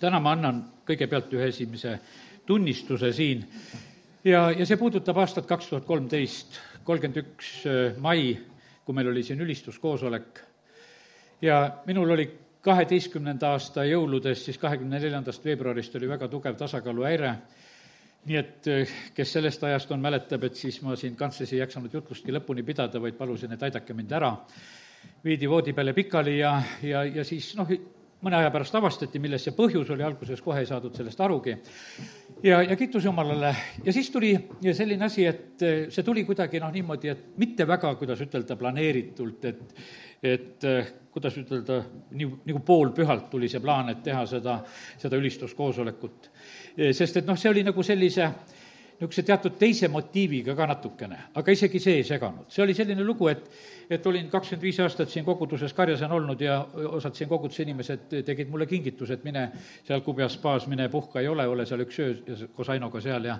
täna ma annan kõigepealt ühe esimese tunnistuse siin. Ja, ja see puudutab aastat kaks tuhat kolmteist, kolmkümmend üks mai, kui meil oli siin ülistuskoosolek. Ja minul oli kaheteistkümnenda aasta jõuludes, siis kahekümne neljandast veebruarist oli väga tugev tasakaaluhäire, nii et kes sellest ajast on, mäletab, et siis ma siin kantslis ei jaksanud jutlustki lõpuni pidada, vaid palusin, et aidake mind ära. viidi voodi peale pikali ja, ja, ja siis noh, mõne aja pärast avastati, milles see põhjus oli, alguses kohe ei saadud sellest arugi. ja, ja kiitus Jumalale. ja siis tuli selline asi, et see tuli kuidagi noh, niimoodi, et mitte väga, kuidas ütelda, planeeritult, et et kuidas ütelda, nii, nagu poolpühalt tuli see plaan, et teha seda, seda ülistuskoosolekut. sest et noh, see oli nagu sellise niisuguse teatud teise motiiviga ka natukene, aga isegi see ei seganud. see oli selline lugu, et et olin kakskümmend viis aastat siin koguduses karjasen olnud ja osad siin koguduse inimesed tegid mulle kingituse, et mine seal kubjas spaas, mine puhka, ei ole, ole seal üks öö koos Ainoga seal ja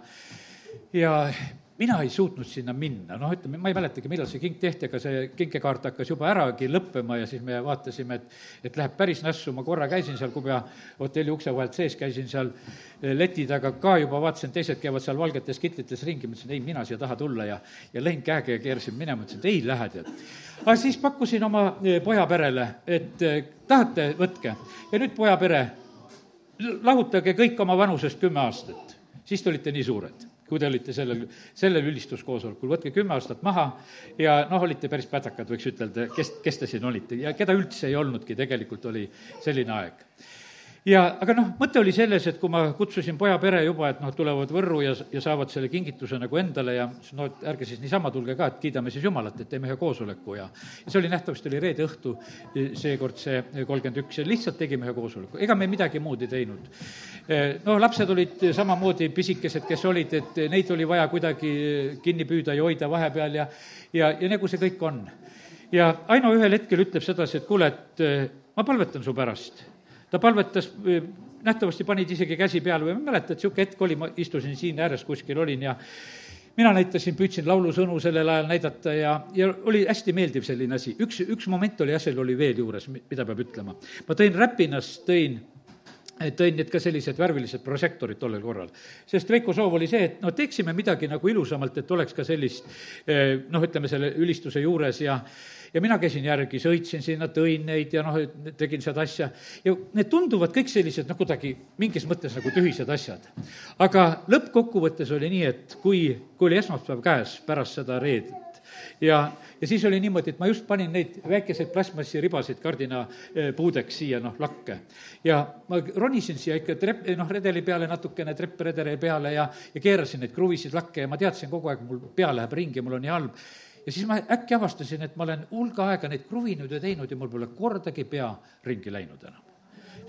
ja mina ei suutnud sinna minna, noh, ütleme, ma ei mäletagi, millal see king tehti, aga see kinkekaart hakkas juba äragi lõppema ja siis me vaatasime, et et läheb päris nässu, ma korra käisin seal Kubja hotelli ukse vahelt sees, käisin seal eh, leti taga ka juba, vaatasin, teised käivad seal valgetes kitlites ringi, mõtlesin, ei, mina siia taha tulla. Ja ja lõin käega ja keerasin minema, ütlesin, et ei lähe, tead. aga siis pakkusin oma eh, poja perele, et eh, tahate, võtke. ja nüüd poja pere, lahutage kõik oma vanusest kümme aastat, siis te olite nii suured kui te olite sellel, sellel ülistuskoosolekul, võtke kümme aastat maha ja noh, olite päris pätakad, võiks ütelda, kes, kes te siin olite ja keda üldse ei olnudki, tegelikult oli selline aeg ja aga noh, mõte oli selles, et kui ma kutsusin poja pere juba, et noh, tulevad Võrru ja, ja saavad selle kingituse nagu endale ja no et ärge siis niisama tulge ka, et kiidame siis Jumalat, et teeme ühe koosoleku ja ja see oli nähtavasti, oli reede õhtu, seekord see kolmkümmend üks ja lihtsalt tegime ühe koosoleku, ega me midagi muud ei teinud. No lapsed olid samamoodi pisikesed, kes olid, et neid oli vaja kuidagi kinni püüda ja hoida vahepeal ja ja, ja nagu see kõik on. ja Aino ühel hetkel ütleb sedasi, et kuule, et ma palvetan su pärast ta palvetas, nähtavasti panid isegi käsi peale või ma ei mäleta, et niisugune hetk oli, ma istusin siin ääres kuskil, olin ja mina näitasin, püüdsin laulusõnu sellel ajal näidata ja, ja oli hästi meeldiv selline asi. üks, üks moment oli jah, seal oli veel juures, mida peab ütlema. ma tõin Räpinas, tõin tõin need ka sellised värvilised prožektorid tollel korral. sest Veiko soov oli see, et no teeksime midagi nagu ilusamalt, et oleks ka sellist noh, ütleme selle ülistuse juures ja ja mina käisin järgi, sõitsin sinna, tõin neid ja noh, tegin seda asja. ja need tunduvad kõik sellised noh, kuidagi mingis mõttes nagu tühised asjad. aga lõppkokkuvõttes oli nii, et kui, kui oli esmaspäev käes pärast seda reedet ja, ja siis oli niimoodi, et ma just panin neid väikeseid plastmassiribasid kardinapuudeks siia noh, lakke. ja ma ronisin siia ikka trepp, noh, redeli peale natukene, treppredeli peale ja, ja keerasin neid kruvisid lakke ja ma teadsin kogu aeg, mul pea läheb ringi, mul on nii halb ja siis ma äkki avastasin, et ma olen hulga aega neid kruvinud ja teinud ja mul pole kordagi pea ringi läinud enam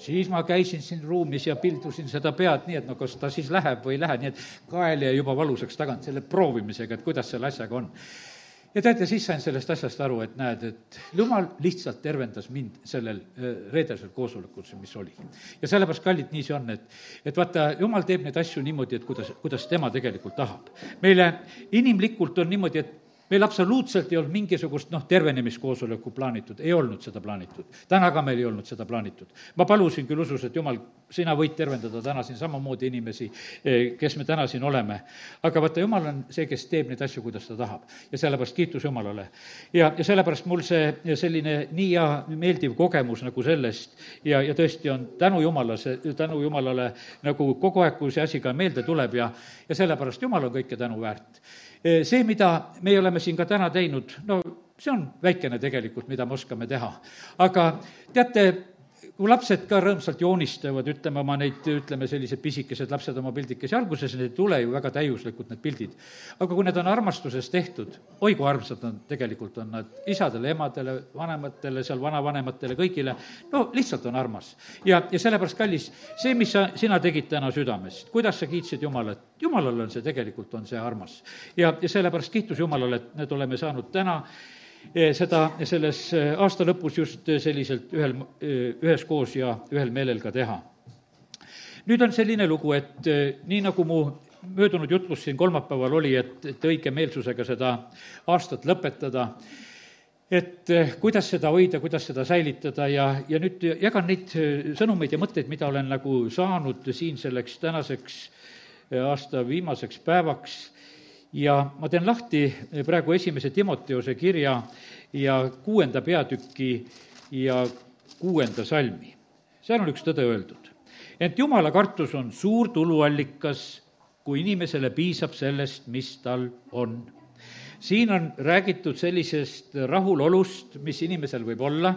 siis ma käisin siin ruumis ja pildusin seda pead nii, et no kas ta siis läheb või ei lähe, nii et kael jäi juba valusaks tagant selle proovimisega, et kuidas selle asjaga on. ja teate, siis sain sellest asjast aru, et näed, et jumal lihtsalt tervendas mind sellel äh, reedesel koosolekul, mis oli. ja sellepärast, kallid, nii see on, et, et vaata, jumal teeb neid asju niimoodi, et kuidas, kuidas tema tegelikult tahab. meile inimlikult on niimoodi, et meil absoluutselt ei olnud mingisugust noh, tervenemiskoosoleku plaanitud, ei olnud seda plaanitud. täna ka meil ei olnud seda plaanitud. ma palusin küll usus, et jumal, sina võid tervendada täna siin samamoodi inimesi, eh, kes me täna siin oleme. aga vaata, jumal on see, kes teeb neid asju, kuidas ta tahab. ja sellepärast kiitus Jumalale. ja, ja sellepärast mul see selline nii hea meeldiv kogemus nagu sellest ja, ja tõesti on tänu Jumala, see, tänu Jumalale nagu kogu aeg, kui see asi ka meelde tuleb ja, ja sellepärast Jumal on kõike tänu väärt Eh, see, mida meie oleme siin ka täna teinud, no see on väikene tegelikult, mida me oskame teha. aga teate, kui lapsed ka rõõmsalt joonistavad, ütleme oma neid, ütleme, sellised pisikesed lapsed oma pildikesi, alguses need ei tule ju väga täiuslikud, need pildid. aga kui need on armastuses tehtud, oi kui armsad nad tegelikult on nad isadele, emadele, vanematele, seal vanavanematele, kõigile, no lihtsalt on armas. ja, ja sellepärast, kallis, see, mis sa, sina tegid täna südamest, kuidas sa kiitsid Jumalat, Jumalale on see tegelikult, on see armas. ja, ja sellepärast kiitus Jumalale, et need oleme saanud täna seda selles eh, aasta lõpus just eh, selliselt ühel, üheskoos ja ühel meelel ka teha. nüüd on selline lugu, et nii nagu mu möödunud jutlus siin kolmapäeval oli, et, et õige meelsusega seda aastat lõpetada, et eh, kuidas seda hoida, kuidas seda säilitada ja, ja nüüd jagan neid eh, sõnumeid ja mõtteid, mida olen nagu saanud siin selleks tänaseks eh, aasta viimaseks päevaks ja ma teen lahti praegu esimese Timoteose kirja ja kuuenda peatüki ja kuuenda salmi. seal on üks tõde öeldud. ent jumala kartus on suur tuluallikas, kui inimesele piisab sellest, mis tal on siin on räägitud sellisest rahulolust, mis inimesel võib olla,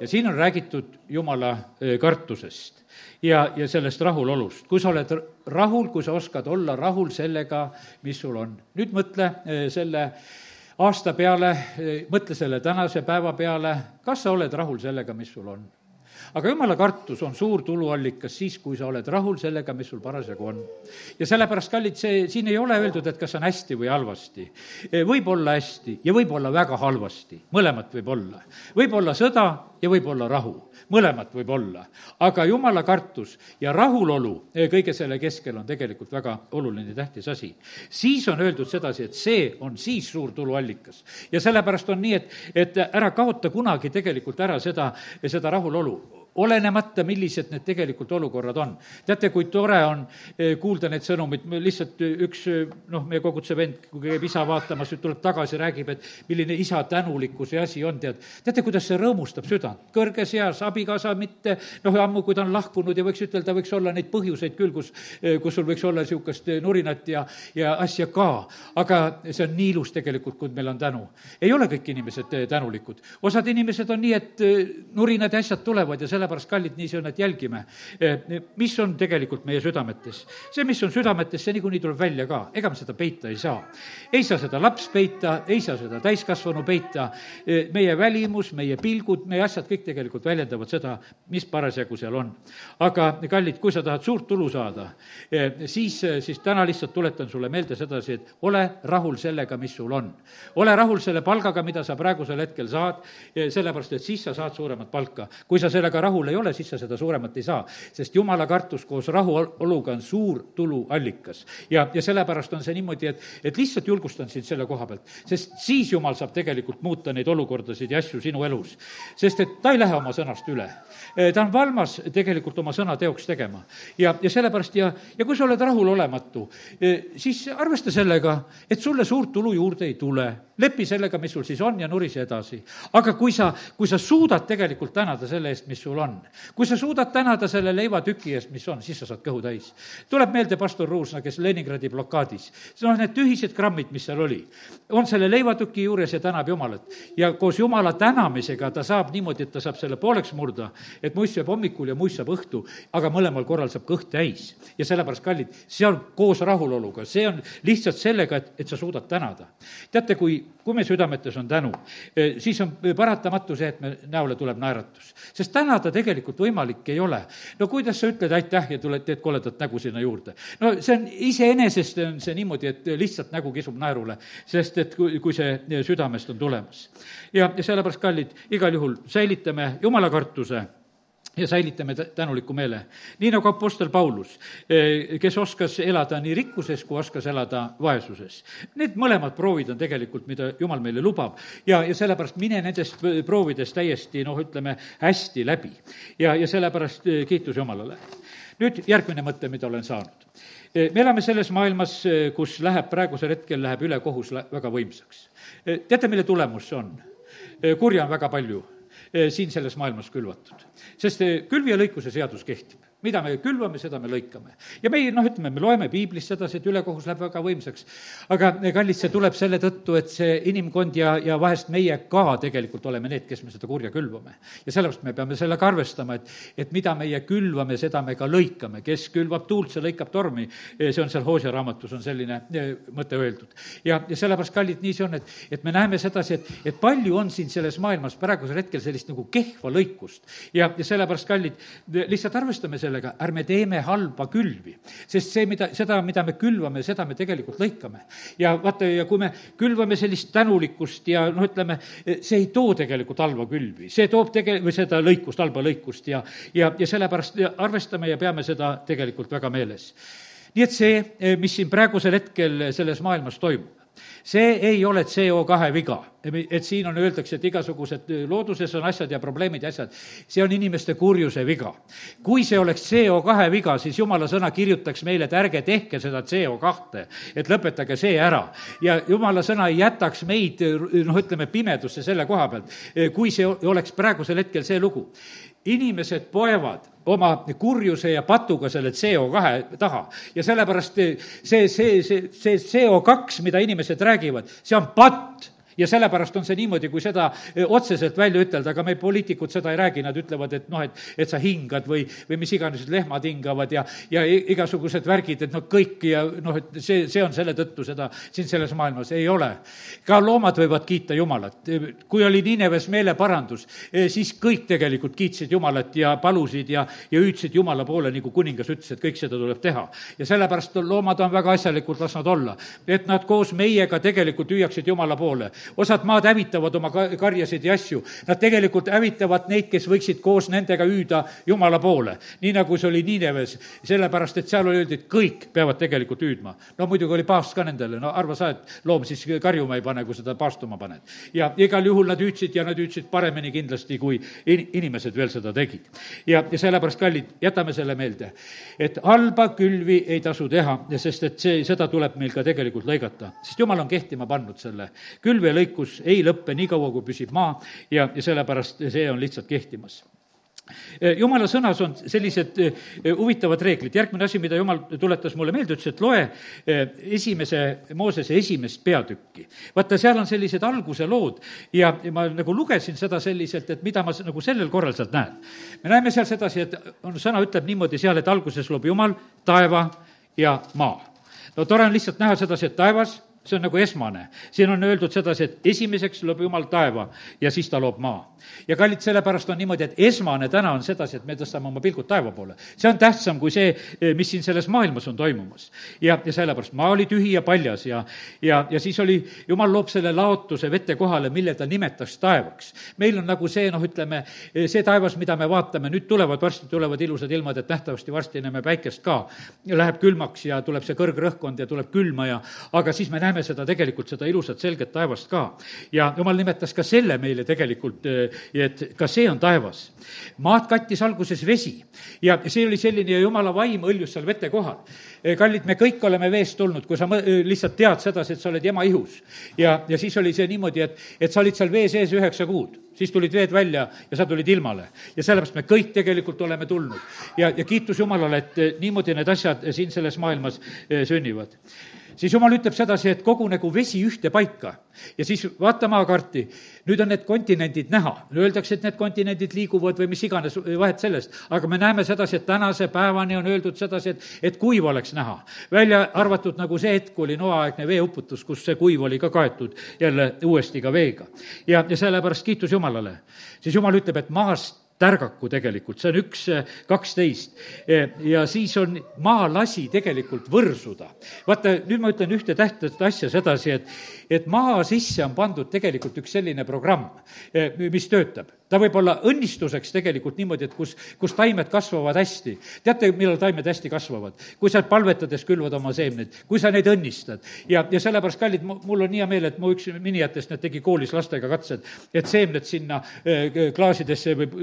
ja siin on räägitud Jumala kartusest ja, ja sellest rahulolust. kui sa oled rahul, kui sa oskad olla rahul sellega, mis sul on. nüüd mõtle selle aasta peale, mõtle selle tänase päeva peale, kas sa oled rahul sellega, mis sul on aga jumala kartus on suur tuluallikas siis, kui sa oled rahul sellega, mis sul parasjagu on. ja sellepärast, kallid, see, siin ei ole öeldud, et kas on hästi või halvasti. võib olla hästi ja võib olla väga halvasti, mõlemat võib olla. võib olla sõda ja võib olla rahu mõlemat võib olla. aga jumala kartus ja rahulolu kõige selle keskel on tegelikult väga oluline ja tähtis asi. siis on öeldud sedasi, et see on siis suur tuluallikas. ja sellepärast on nii, et, et ära kaota kunagi tegelikult ära seda, seda rahulolu olenemata, millised need tegelikult olukorrad on. teate, kui tore on eh, kuulda neid sõnumeid, lihtsalt üks eh, noh, meie koguduse vend, kui käib isa vaatamas, tuleb tagasi, räägib, et milline isa tänulikkuse asi on, tead. teate, kuidas see rõõmustab südant, kõrges eas, abikaasa mitte, noh, ammu, kui ta on lahkunud ja võiks ütelda, võiks olla neid põhjuseid küll, kus, eh, kus sul võiks olla niisugust nurinat ja, ja asja ka. aga see on nii ilus tegelikult, kui meil on tänu. ei ole kõik inimesed tänulikud. osad inimesed on nii, et nurinad ja asjad tulevad ja selle sellepärast, kallid, nii see on, et jälgime, eh, mis on tegelikult meie südametes. see, mis on südametes, see niikuinii tuleb välja ka, ega me seda peita ei saa. ei saa seda laps peita, ei saa seda täiskasvanu peita, eh, meie välimus, meie pilgud, meie asjad kõik tegelikult väljendavad seda, mis parasjagu seal on. aga kallid, kui sa tahad suurt tulu saada, eh, siis, siis täna lihtsalt tuletan sulle meelde sedasi, et ole rahul sellega, mis sul on. ole rahul selle palgaga, mida sa praegusel hetkel saad, sellepärast et siis sa saad suuremat palka. kui sa sellega rahul rahul ei ole, siis sa seda suuremat ei saa. sest jumala kartus koos rahuoluga on suur tuluallikas. ja, ja sellepärast on see niimoodi, et, et lihtsalt julgustan sind selle koha pealt, sest siis jumal saab tegelikult muuta neid olukordasid ja asju sinu elus. sest et ta ei lähe oma sõnast üle. ta on valmas tegelikult oma sõna teoks tegema. ja, ja sellepärast ja, ja kui sa oled rahulolematu, siis arvesta sellega, et sulle suurt tulu juurde ei tule lepi sellega, mis sul siis on ja nurise edasi. aga kui sa, kui sa suudad tegelikult tänada selle eest, mis sul on, kui sa suudad tänada selle leivatüki eest, mis on, siis sa saad kõhu täis. tuleb meelde pastor Ruusna, kes Leningradi blokaadis, noh, need tühised grammid, mis seal oli, on selle leivatüki juures ja tänab Jumalat. ja koos Jumala tänamisega ta saab niimoodi, et ta saab selle pooleks murda, et muist sööb hommikul ja muist saab õhtu, aga mõlemal korral saab kõht täis. ja sellepärast, kallid, see on koos rahuloluga, see on lihtsalt sellega, et, et sa suudad tänada. teate, kui kui meie südametes on tänu, eh, siis on paratamatu see, et me näole tuleb naeratus. sest tänada tegelikult võimalik ei ole. no kuidas sa ütled aitäh ja tuled, teed koledat nägu sinna juurde? no see on iseenesest on see niimoodi, et lihtsalt nägu kisub naerule, sest et kui, kui see südamest on tulemas. ja, sellepärast, kallid, igal juhul säilitame jumala kartuse ja säilitame tänuliku meele. nii nagu Apostel Paulus, eh, kes oskas elada nii rikkuses kui oskas elada vaesuses. Need mõlemad proovid on tegelikult, mida Jumal meile lubab ja, ja sellepärast mine nendest proovidest täiesti noh, ütleme hästi läbi. ja, ja sellepärast eh, kiitus Jumalale. nüüd järgmine mõte, mida olen saanud. Eh, me elame selles maailmas, kus läheb praegusel hetkel, läheb ülekohus väga võimsaks. teate, mille tulemus see on? kurja on väga palju siin selles maailmas külvatud. Sest külvi ja lõikuse seadus kehtib mida me külvame, seda me lõikame. ja meie, noh, ütleme, me loeme piiblist sedasi, et ülekohus läheb väga võimsaks. aga kallid, see tuleb selle tõttu, et see inimkond ja, ja vahest meie ka tegelikult oleme need, kes me seda kurja külvame. ja sellepärast me peame sellega arvestama, et, et mida meie külvame, seda me ka lõikame. kes külvab tuult, see lõikab tormi. see on seal Hoosia raamatus, on selline e, mõte öeldud. ja, ja sellepärast, kallid, nii see on, et, et me näeme sedasi, et, et palju on siin selles maailmas praegusel hetkel sellist nagu kehva lõikust. ja, ja sellepärast, kallid, lihtsalt arvestame sellega, sellega, ärme teeme halba külvi. sest see, mida, seda, mida me külvame, seda me tegelikult lõikame. ja vaata, ja kui me külvame sellist tänulikkust ja noh, ütleme, see ei too tegelikult halba külvi, see toob tege-, või seda lõikust, halba lõikust ja, ja, ja sellepärast arvestame ja peame seda tegelikult väga meeles. nii et see, mis siin praegusel hetkel selles maailmas toimub, see ei ole CO2 viga, et siin on, öeldakse, et igasugused looduses on asjad ja probleemid ja asjad, see on inimeste kurjuse viga. kui see oleks CO2 viga, siis jumala sõna kirjutaks meile, et ärge tehke seda CO2, et lõpetage see ära. ja jumala sõna ei jätaks meid, noh, ütleme, pimedusse selle koha pealt, kui see oleks praegusel hetkel see lugu inimesed poevad oma kurjuse ja patuga selle CO2 taha. ja sellepärast see, see, see, see CO2, mida inimesed räägivad, see on patt ja sellepärast on see niimoodi, kui seda e, otseselt välja ütelda, aga meil poliitikud seda ei räägi, nad ütlevad, et noh, et, et sa hingad või, või mis iganes, lehmad hingavad ja, ja igasugused värgid, et noh, kõik ja noh, et see, see on selle tõttu seda siin selles maailmas, ei ole. ka loomad võivad kiita Jumalat. kui oli Niineves meeleparandus, e, siis kõik tegelikult kiitsid Jumalat ja palusid ja, ja hüüdsid Jumala poole, nagu kuningas ütles, et kõik seda tuleb teha. ja sellepärast loomad on väga asjalikud, las nad olla. et nad koos meiega tegelikult hüüaksid Jumala poole osad maad hävitavad oma karjasid ja asju. Nad tegelikult hävitavad neid, kes võiksid koos nendega hüüda Jumala poole. nii nagu see oli Niineves, sellepärast et seal öeldud, et kõik peavad tegelikult hüüdma. no muidugi oli paast ka nendele, no arva sa, et loom siis karjuma ei pane, kui seda paastuma paned. ja igal juhul nad hüüdsid ja nad hüüdsid paremini kindlasti, kui in-, inimesed veel seda tegid. ja, ja sellepärast, kallid, jätame selle meelde, et halba külvi ei tasu teha, sest et see, seda tuleb meil ka tegelikult lõigata, sest jumal on kehtima pannud selle. külv ja lõikus ei lõppe nii kaua, kui püsib maa ja, ja sellepärast see on lihtsalt kehtimas jumala sõnas on sellised eh, huvitavad reeglid, järgmine asi, mida jumal tuletas mulle meelde, ütles, et loe eh, esimese, Moosese esimest peatükki. vaata, seal on sellised alguse lood ja ma nagu lugesin seda selliselt, et mida ma nagu sellel korral sealt näen. me näeme seal sedasi, et on, sõna ütleb niimoodi seal, et alguses loob Jumal taeva ja maa. no tore on lihtsalt näha sedasi, et taevas see on nagu esmane. siin on öeldud sedasi, et esimeseks loob Jumal taeva ja siis ta loob maa. Ja kallid, sellepärast on niimoodi, et esmane täna on sedasi, et me tõstame oma pilgud taeva poole. see on tähtsam kui see, mis siin selles maailmas on toimumas. ja, ja sellepärast maa oli tühi ja paljas ja, ja, ja siis oli, Jumal loob selle laotuse vete kohale, mille ta nimetas taevaks. meil on nagu see, noh, ütleme, see taevas, mida me vaatame, nüüd tulevad, varsti tulevad ilusad ilmad, et nähtavasti varsti näeme päikest ka. Läheb külmaks ja tuleb see kõrgrõhkkond ja tuleb külma ja, aga siis me näeme seda tegelikult, seda ilusat selget taevast ka. ja jumal nimetas ka selle meile tegelikult, et ka see on taevas. maad kattis alguses vesi ja see oli selline ja jumala vaim õljus seal vete kohal. Eh, kallid, me kõik oleme veest tulnud, kui sa eh, lihtsalt tead sedasi, et sa oled ema ihus. ja, ja siis oli see niimoodi, et, et sa olid seal vee sees üheksa kuud siis tulid veed välja ja sa tulid ilmale. ja sellepärast me kõik tegelikult oleme tulnud. ja, ja kiitus Jumalale, et niimoodi need asjad siin selles maailmas sünnivad siis jumal ütleb sedasi, et kogunegu vesi ühte paika ja siis vaata maakaarti, nüüd on need kontinendid näha, öeldakse, et need kontinendid liiguvad või mis iganes, vahet sellest, aga me näeme sedasi, et tänase päevani on öeldud sedasi, et, et kuiv oleks näha. välja arvatud nagu see hetk, oli noaaegne veeuputus, kus see kuiv oli ka kaetud jälle uuesti ka veega. ja, ja sellepärast kiitus Jumalale. siis Jumal ütleb, et maast tärgaku tegelikult, see on üks kaksteist. ja siis on maa lasi tegelikult võrsuda. vaata, nüüd ma ütlen ühte tähtsat asja sedasi, et, et maa sisse on pandud tegelikult üks selline programm, mis töötab ta võib olla õnnistuseks tegelikult niimoodi, et kus, kus taimed kasvavad hästi. teate, millal taimed hästi kasvavad? kui sa palvetades külvad oma seemneid, kui sa neid õnnistad. ja, ja sellepärast, kallid, mul on hea meel, et mu üks minijatest, need tegi koolis lastega katsed, et seemned sinna äh, klaasidesse võib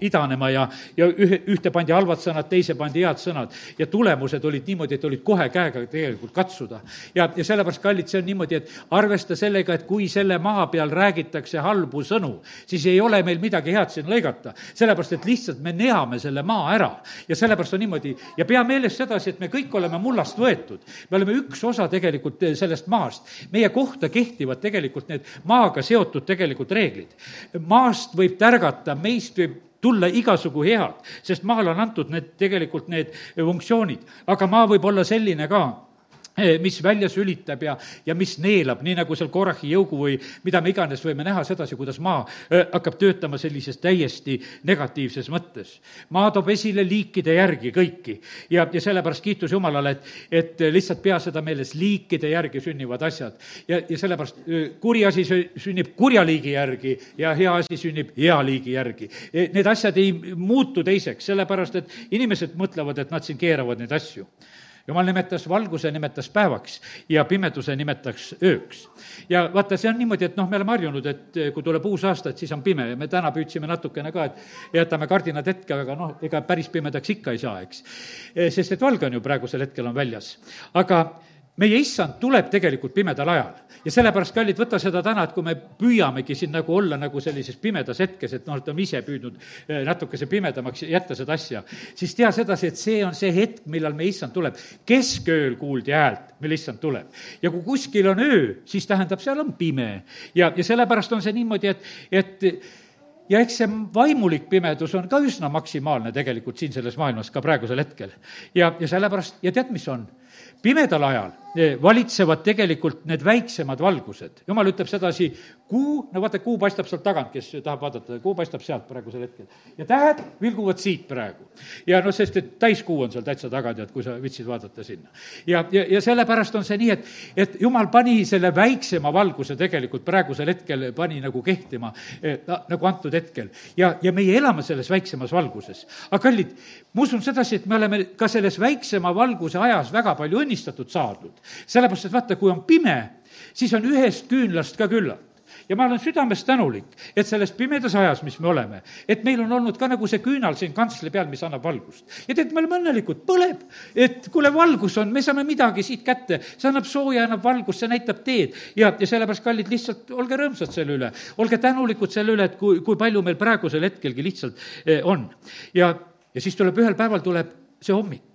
idanema ja, ja ühe, ühte pandi halvad sõnad, teise pandi head sõnad. ja tulemused olid niimoodi, et olid kohe käega tegelikult katsuda. ja, ja sellepärast, kallid, see on niimoodi, et arvesta sellega, et kui selle maa peal räägitakse halbu sõnu, siis ei ole meil midagi midagi head siin lõigata, sellepärast et lihtsalt me neame selle maa ära. ja sellepärast on niimoodi ja pea meeles sedasi, et me kõik oleme mullast võetud. me oleme üks osa tegelikult eh, sellest maast. meie kohta kehtivad tegelikult need maaga seotud tegelikult reeglid. maast võib tärgata, meist võib tulla igasugu head, sest maale on antud need, tegelikult need funktsioonid, aga maa võib olla selline ka mis välja sülitab ja, ja mis neelab, nii nagu seal Korahi jõugu või mida me iganes võime näha sedasi, kuidas maa eh, hakkab töötama sellises täiesti negatiivses mõttes. maa toob esile liikide järgi kõiki ja, ja sellepärast kiitus Jumalale, et, et lihtsalt pea seda meeles, liikide järgi sünnivad asjad. ja, ja sellepärast eh, kuri asi sünnib kurja liigi järgi ja hea asi sünnib hea liigi järgi. Need asjad ei muutu teiseks, sellepärast et inimesed mõtlevad, et nad siin keeravad neid asju jumal nimetas valguse, nimetas päevaks ja pimeduse nimetaks ööks. ja vaata, see on niimoodi, et noh, me oleme harjunud, et kui tuleb uus aasta, et siis on pime ja me täna püüdsime natukene ka, et jätame kardinad hetke, aga noh, ega päris pimedaks ikka ei saa, eks. sest et valge on ju praegusel hetkel on väljas. aga meie issand tuleb tegelikult pimedal ajal ja sellepärast, kallid, võta seda täna, et kui me püüamegi siin nagu olla nagu sellises pimedas hetkes, et noh, oleme ise püüdnud eh, natukese pimedamaks jätta seda asja, siis tea sedasi, et see on see hetk, millal meie issand tuleb. keskööl kuuldi häält, mil issand tuleb. ja kui kuskil on öö, siis tähendab, seal on pime. ja, ja sellepärast on see niimoodi, et, et ja eks see vaimulik pimedus on ka üsna maksimaalne tegelikult siin selles maailmas ka praegusel hetkel. ja, ja sellepärast, ja tead, mis on? Pimedal ajal eh, valitsevad tegelikult need väiksemad valgused. jumal ütleb sedasi, kuu, no vaata, kuu paistab sealt tagant, kes tahab vaadata, kuu paistab sealt praegusel hetkel. ja tähed vilguvad siit praegu. ja noh, sest et täiskuu on seal täitsa taga, tead, kui sa viitsid vaadata sinna. ja, ja, ja sellepärast on see nii, et, et jumal pani selle väiksema valguse tegelikult praegusel hetkel, pani nagu kehtima eh, nagu antud hetkel. ja, ja meie elame selles väiksemas valguses. aga kallid, ma usun sedasi, et me oleme ka selles väiksema valguse ajas väga palju õnnistatud saadud. sellepärast, et vaata, kui on pime, siis on ühest küünlast ka küllalt. Ja ma olen südamest tänulik, et selles pimedas ajas, mis me oleme, et meil on olnud ka nagu see küünal siin kantsli peal, mis annab valgust. ja tead, me oleme õnnelikud, põleb, et kuule, valgus on, me saame midagi siit kätte, see annab sooja, annab valgust, see näitab teed. Ja, ja sellepärast, kallid, lihtsalt olge rõõmsad selle üle, olge tänulikud selle üle, et kui, kui palju meil praegusel hetkelgi lihtsalt eh, on. ja, ja siis tuleb ühel päeval, tuleb see hommik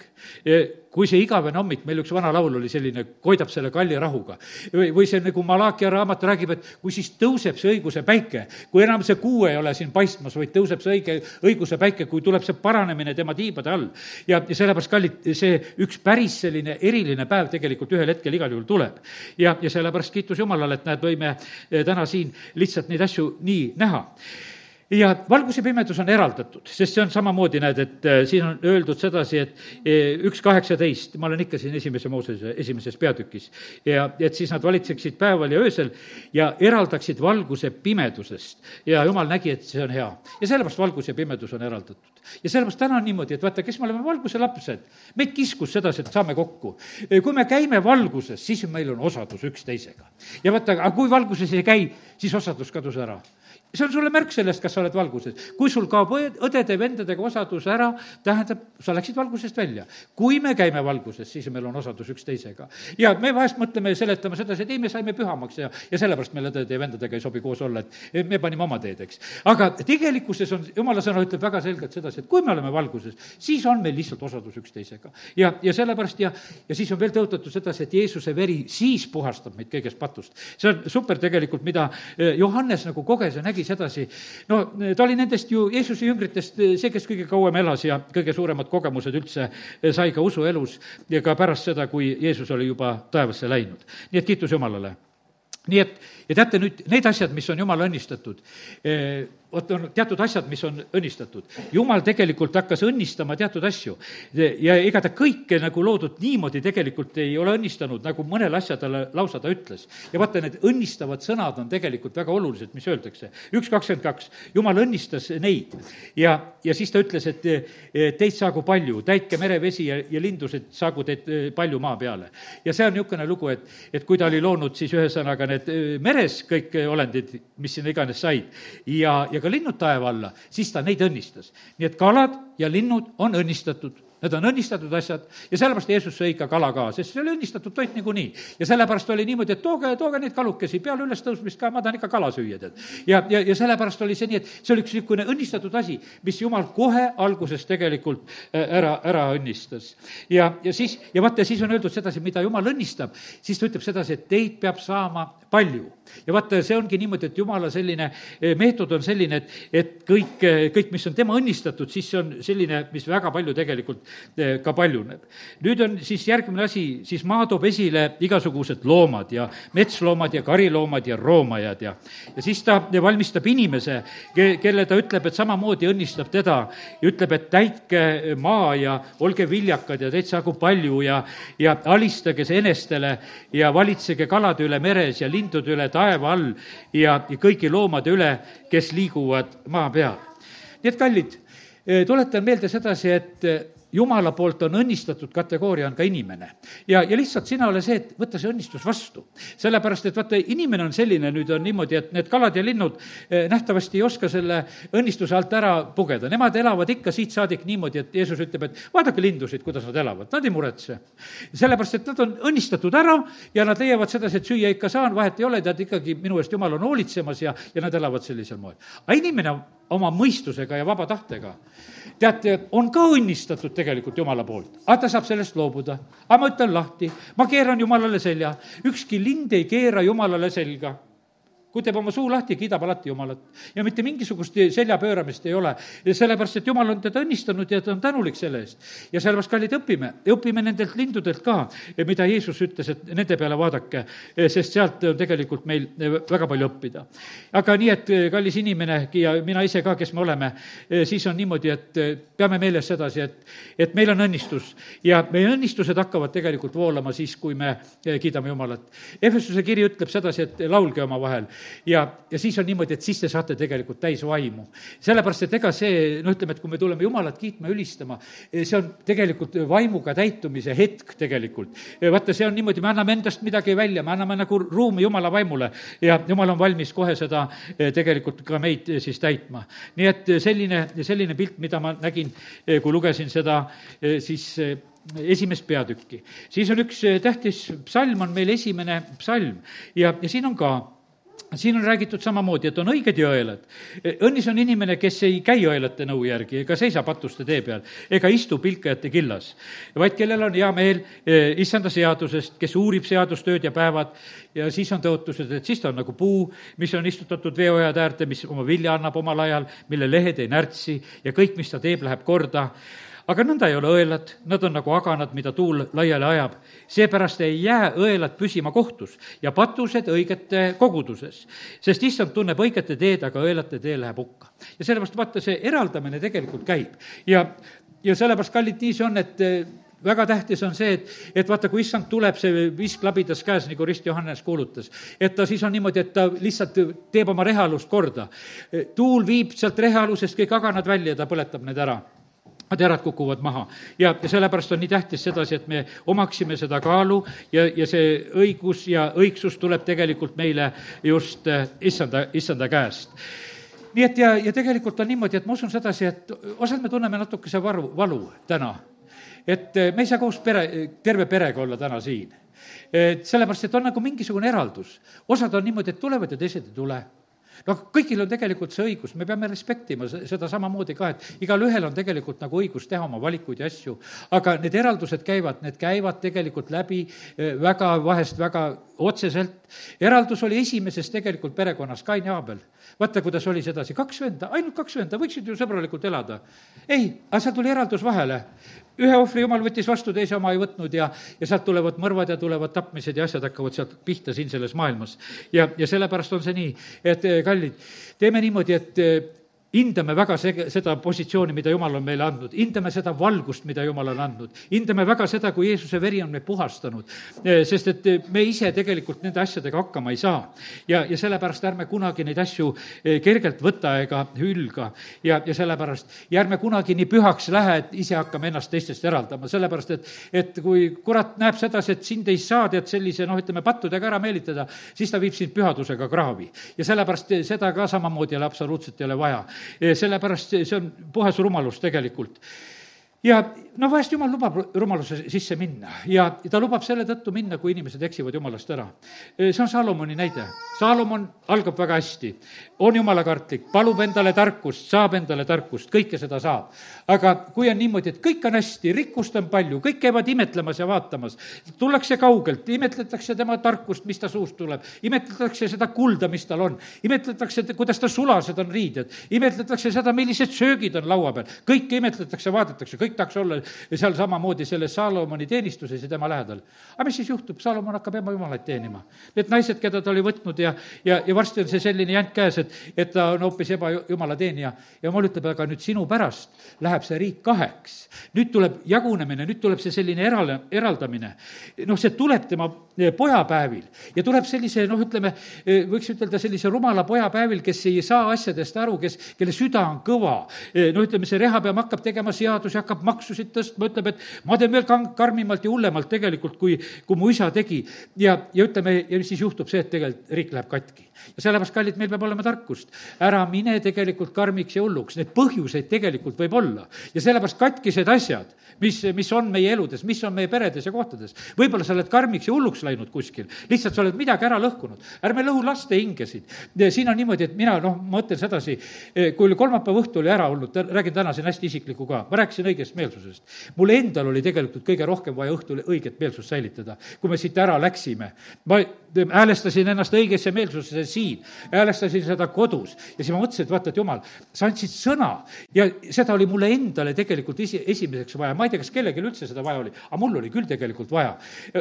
kui see igavene hommik, meil üks vana laul oli selline, koidab selle kalli rahuga. või, või see nagu Malachi raamat räägib, et kui siis tõuseb see õiguse päike, kui enam see kuu ei ole siin paistmas, vaid tõuseb see õige, õiguse päike, kui tuleb see paranemine tema tiibade all. ja, ja sellepärast, kallid, see üks päris selline eriline päev tegelikult ühel hetkel igal juhul tuleb. ja, ja sellepärast kiitus Jumalale, et näed, võime eh, täna siin lihtsalt neid asju nii näha ja valgus ja pimedus on eraldatud, sest see on samamoodi, näed, et äh, siin on öeldud sedasi, et äh, üks kaheksateist, ma olen ikka siin esimese Moosese esimeses peatükis, ja et siis nad valitseksid päeval ja öösel ja eraldaksid valguse pimedusest. ja jumal nägi, et see on hea. ja sellepärast valgus ja pimedus on eraldatud. ja sellepärast täna on niimoodi, et vaata, kes me oleme valguse lapsed, meid kiskus sedasi, et saame kokku. kui me käime valguses, siis meil on osadus üksteisega. ja vaata, aga kui valguses ei käi, siis osadus kadus ära see on sulle märk sellest, kas sa oled valguses. kui sul kaob õdede-vendadega osadus ära, tähendab, sa läksid valgusest välja. kui me käime valguses, siis meil on osadus üksteisega. ja me vahest mõtleme ja seletame sedasi, et ei, me saime pühamaks ja, ja sellepärast meil õdede ja vendadega ei sobi koos olla, et me panime oma teed, eks. aga tegelikkuses on, jumala sõna ütleb väga selgelt sedasi, et kui me oleme valguses, siis on meil lihtsalt osadus üksteisega. ja, ja sellepärast ja, ja siis on veel tõotatud sedasi, et Jeesuse veri siis puhastab meid kõigest patust. see on super tegelikult, mida eh, Johannes nagu koges ja nägi sedasi. no ta oli nendest ju Jeesuse jüngritest see, kes kõige kauem elas ja kõige suuremad kogemused üldse sai ka usuelus ja ka pärast seda, kui Jeesus oli juba taevasse läinud. nii et kiitus Jumalale. nii et, ja teate nüüd, need asjad, mis on Jumala õnnistatud eh,, vot on teatud asjad, mis on õnnistatud. jumal tegelikult hakkas õnnistama teatud asju ja ega ta kõike nagu loodud niimoodi tegelikult ei ole õnnistanud, nagu mõnele asjadele lausa ta ütles. ja vaata, need õnnistavad sõnad on tegelikult väga olulised, mis öeldakse. üks kakskümmend kaks, jumal õnnistas neid ja, ja siis ta ütles, et teid saagu palju, täitke merevesi ja, ja lindusid saagu teid eh, palju maa peale. ja see on niisugune lugu, et, et kui ta oli loonud siis ühesõnaga need eh, meres kõik olendid, mis sinna iganes said ja, ja ka linnud taeva alla, siis ta neid õnnistas. nii et kalad ja linnud on õnnistatud Need on õnnistatud asjad ja sellepärast Jeesus sõi ikka kala ka, sest see oli õnnistatud toit niikuinii. ja sellepärast oli niimoodi, et tooge, tooge neid kalukesi peale ülestõusmist ka, ma tahan ikka kala süüa, tead. ja, ja, ja sellepärast oli see nii, et see oli üks niisugune õnnistatud asi, mis Jumal kohe alguses tegelikult äh, ära, ära õnnistas. ja, ja siis, ja vaata, siis on öeldud sedasi, mida Jumal õnnistab, siis ta ütleb sedasi, et teid peab saama palju. ja vaata, see ongi niimoodi, et Jumala selline äh, meetod on selline, et, et kõik, kõik, mis on tema õnnistatud, siis see on selline, mis väga palju tegelikult Eh, ka paljuneb. nüüd on siis järgmine asi, siis maa toob esile igasugused loomad ja metsloomad ja kariloomad ja roomajad ja, ja siis ta valmistab inimese, kelle ta ütleb, et samamoodi õnnistab teda ja ütleb, et täitke maa ja olge viljakad ja teid saagu palju ja, ja alistage seenestele ja valitsege kalade üle meres ja lindude üle taeva all ja, ja kõigi loomade üle, kes liiguvad maa peal. nii et kallid, eh, tuletan meelde sedasi, et jumala poolt on õnnistatud kategooria on ka inimene. ja, ja lihtsalt sina ole see, et võta see õnnistus vastu. sellepärast, et vaata, inimene on selline, nüüd on niimoodi, et need kalad ja linnud eh, nähtavasti ei oska selle õnnistuse alt ära pugeda, nemad elavad ikka siit saadik niimoodi, et Jeesus ütleb, et vaadake lindusid, kuidas nad elavad, nad ei muretse. sellepärast, et nad on õnnistatud ära ja nad leiavad sedasi, et süüa ikka saan, vahet ei ole, tead ikkagi minu eest jumal on hoolitsemas ja, ja nad elavad sellisel moel. aga inimene oma mõistusega ja vaba tahtega teate, on ka õnnistatud tegelikult Jumala poolt, aga ta saab sellest loobuda. aga ma ütlen lahti, ma keeran Jumalale selja, ükski lind ei keera Jumalale selga kui teeb oma suu lahti, kiidab alati Jumalat. ja mitte mingisugust selja pööramist ei ole, sellepärast et Jumal on teda õnnistanud ja ta on tänulik selle eest. ja sellepärast, kallid, õpime, õpime nendelt lindudelt ka, mida Jeesus ütles, et nende peale vaadake, sest sealt on tegelikult meil väga palju õppida. aga nii, et kallis inimene ja mina ise ka, kes me oleme, siis on niimoodi, et peame meeles sedasi, et, et meil on õnnistus ja meie õnnistused hakkavad tegelikult voolama siis, kui me kiidame Jumalat. Efesuse kiri ütleb sedasi, et laulge omavahel ja, ja siis on niimoodi, et siis te saate tegelikult täis vaimu. sellepärast, et ega see, noh, ütleme, et kui me tuleme Jumalat kiitma, ülistama, see on tegelikult vaimuga täitumise hetk tegelikult. vaata, see on niimoodi, me anname endast midagi välja, me anname nagu ruumi Jumala vaimule ja Jumal on valmis kohe seda eh, tegelikult ka meid eh, siis täitma. nii et selline, selline pilt, mida ma nägin, eh, kui lugesin seda, siis esimest peatükki. siis on üks tähtis psalm, on meil esimene psalm ja, ja siin on ka siin on räägitud samamoodi, et on õiged jõelad. õnnis on inimene, kes ei käi õelate nõu järgi ega seisa patuste tee peal ega istu pilkajate killas, vaid kellel on hea meel eh, issanda seadusest, kes uurib seadustööd ja päevad ja siis on tõotused, et siis ta on nagu puu, mis on istutatud veeojade äärde, mis oma vilja annab omal ajal, mille lehed ei närtsi ja kõik, mis ta teeb, läheb korda aga nõnda ei ole õelad, nad on nagu aganad, mida tuul laiali ajab. seepärast ei jää õelad püsima kohtus ja patused õigete koguduses, sest issand tunneb õigete teed, aga õelate tee läheb hukka. ja sellepärast vaata, see eraldamine tegelikult käib ja, ja sellepärast, kallid, nii see on, et eh, väga tähtis on see, et, et vaata, kui issand tuleb, see visk labidas käes, nagu Rist Johannes kuulutas, et ta siis on niimoodi, et ta lihtsalt teeb oma rehalust korda. tuul viib sealt rehalusest kõik aganad välja ja ta põletab need ära terad kukuvad maha. ja, ja sellepärast on nii tähtis sedasi, et me omaksime seda kaalu ja, ja see õigus ja õigsus tuleb tegelikult meile just eh, issanda, issanda käest nii et ja, ja tegelikult on niimoodi, et ma usun sedasi, et osad me tunneme natukese varu, valu täna. et eh, me ei saa koos pere, terve perega olla täna siin. et sellepärast, et on nagu mingisugune eraldus. osad on niimoodi, et tulevad ja teised ei tule noh, kõigil on tegelikult see õigus, me peame respektima seda samamoodi ka, et igalühel on tegelikult nagu õigus teha oma valikuid ja asju, aga need eraldused käivad, need käivad tegelikult läbi eh, väga, vahest väga otseselt. eraldus oli esimeses tegelikult perekonnas, Kain ja Aabel. Vaata, kuidas oli sedasi, kaks venda, ainult kaks venda, võiksid ju sõbralikult elada. ei, aga seal tuli eraldus vahele ühe ohvri jumal võttis vastu, teise oma ei võtnud ja, ja sealt tulevad mõrvad ja tulevad tapmised ja asjad hakkavad sealt pihta siin selles maailmas. ja, ja sellepärast on see nii, et eh, kallid, teeme niimoodi, et eh, hindame väga see, seda positsiooni, mida Jumal on meile andnud, hindame seda valgust, mida Jumal on andnud, hindame väga seda, kui Jeesuse veri on meid puhastanud, eh, sest et eh, me ise tegelikult nende asjadega hakkama ei saa. ja, ja sellepärast ärme kunagi neid asju eh, kergelt võta ega hülga. Ja, ja sellepärast ja ärme kunagi nii pühaks lähe, et ise hakkame ennast teistest eraldama, sellepärast et, et kui kurat näeb sedasi, et sind ei saa, tead, sellise noh, ütleme, pattudega ära meelitada, siis ta viib sind pühadusega kraavi. ja sellepärast seda ka samamoodi jälle absoluutselt ei ole vaja sellepärast see on puhas rumalus tegelikult. ja no vahest jumal lubab rumaluse sisse minna ja ta lubab selle tõttu minna, kui inimesed eksivad jumalast ära. see on Salomoni näide. Salomon algab väga hästi, on jumalakartlik, palub endale tarkust, saab endale tarkust, kõike seda saab. aga kui on niimoodi, et kõik on hästi, rikkust on palju, kõik käivad imetlemas ja vaatamas, tullakse kaugelt, imetletakse tema tarkust, mis ta suust tuleb, imetletakse seda kulda, mis tal on, imetletakse, kuidas ta sulased on riided, imetletakse seda, millised söögid on laua peal, kõike imetletakse, vaadatakse, kõik tahaks olla seal samamoodi selles Salomoni teenistuses ja tema lähedal. aga mis siis juhtub, Salomon hakkab ema jumalaid teenima. Need naised, keda ta oli võtnud ja, ja, ja varsti on see selline jant käes, et, et ta on hoopis ebajumala teenija ja jumal ütleb, aga nüüd sinu pärast läheb see riik kaheks. nüüd tuleb jagunemine, nüüd tuleb see selline eral-, eraldamine. noh, see tuleb tema eh, pojapäevil ja tuleb sellise noh, ütleme, eh, võiks ütelda sellise rumala pojapäevil, kes ei saa asjadest aru, kes, kelle süda on kõva. Eh, no ütleme, see rehapeam hakkab tegema seadusi, hakkab maksusid tõstma, ütleb, et ma teen veel kang-, karmimalt ja hullemalt tegelikult, kui, kui mu isa tegi. ja, ja ütleme, ja siis juhtub see, et tegelikult riik läheb katki. Ja sellepärast, kallid, meil peab olema tarkust. ära mine tegelikult karmiks ja hulluks, neid põhjuseid tegelikult võib olla. ja sellepärast katkised asjad, mis, mis on meie eludes, mis on meie peredes ja kohtades. võib-olla sa oled karmiks ja hulluks läinud kuskil, lihtsalt sa oled midagi ära lõhkunud. ärme lõhu laste hingesid. siin on niimoodi, et mina, noh, mõtlen sedasi, kui oli kolmapäeva õhtu oli ära olnud, räägin täna siin hästi isiklikku ka, ma rääkisin õigest meelsusest. mul endal oli tegelikult kõige rohkem vaja õhtul õiget meelsust säilitada, kui me siit ära läksime. ma häälestasin ennast õigesse meelsusesse siin, häälestasin seda kodus ja siis ma mõtlesin, et vaata, et jumal, sa andsid sõna ja seda oli mulle endale tegelikult esi, esimeseks vaja, ma ei tea, kas kellelgi üldse seda vaja oli, aga mul oli küll tegelikult vaja.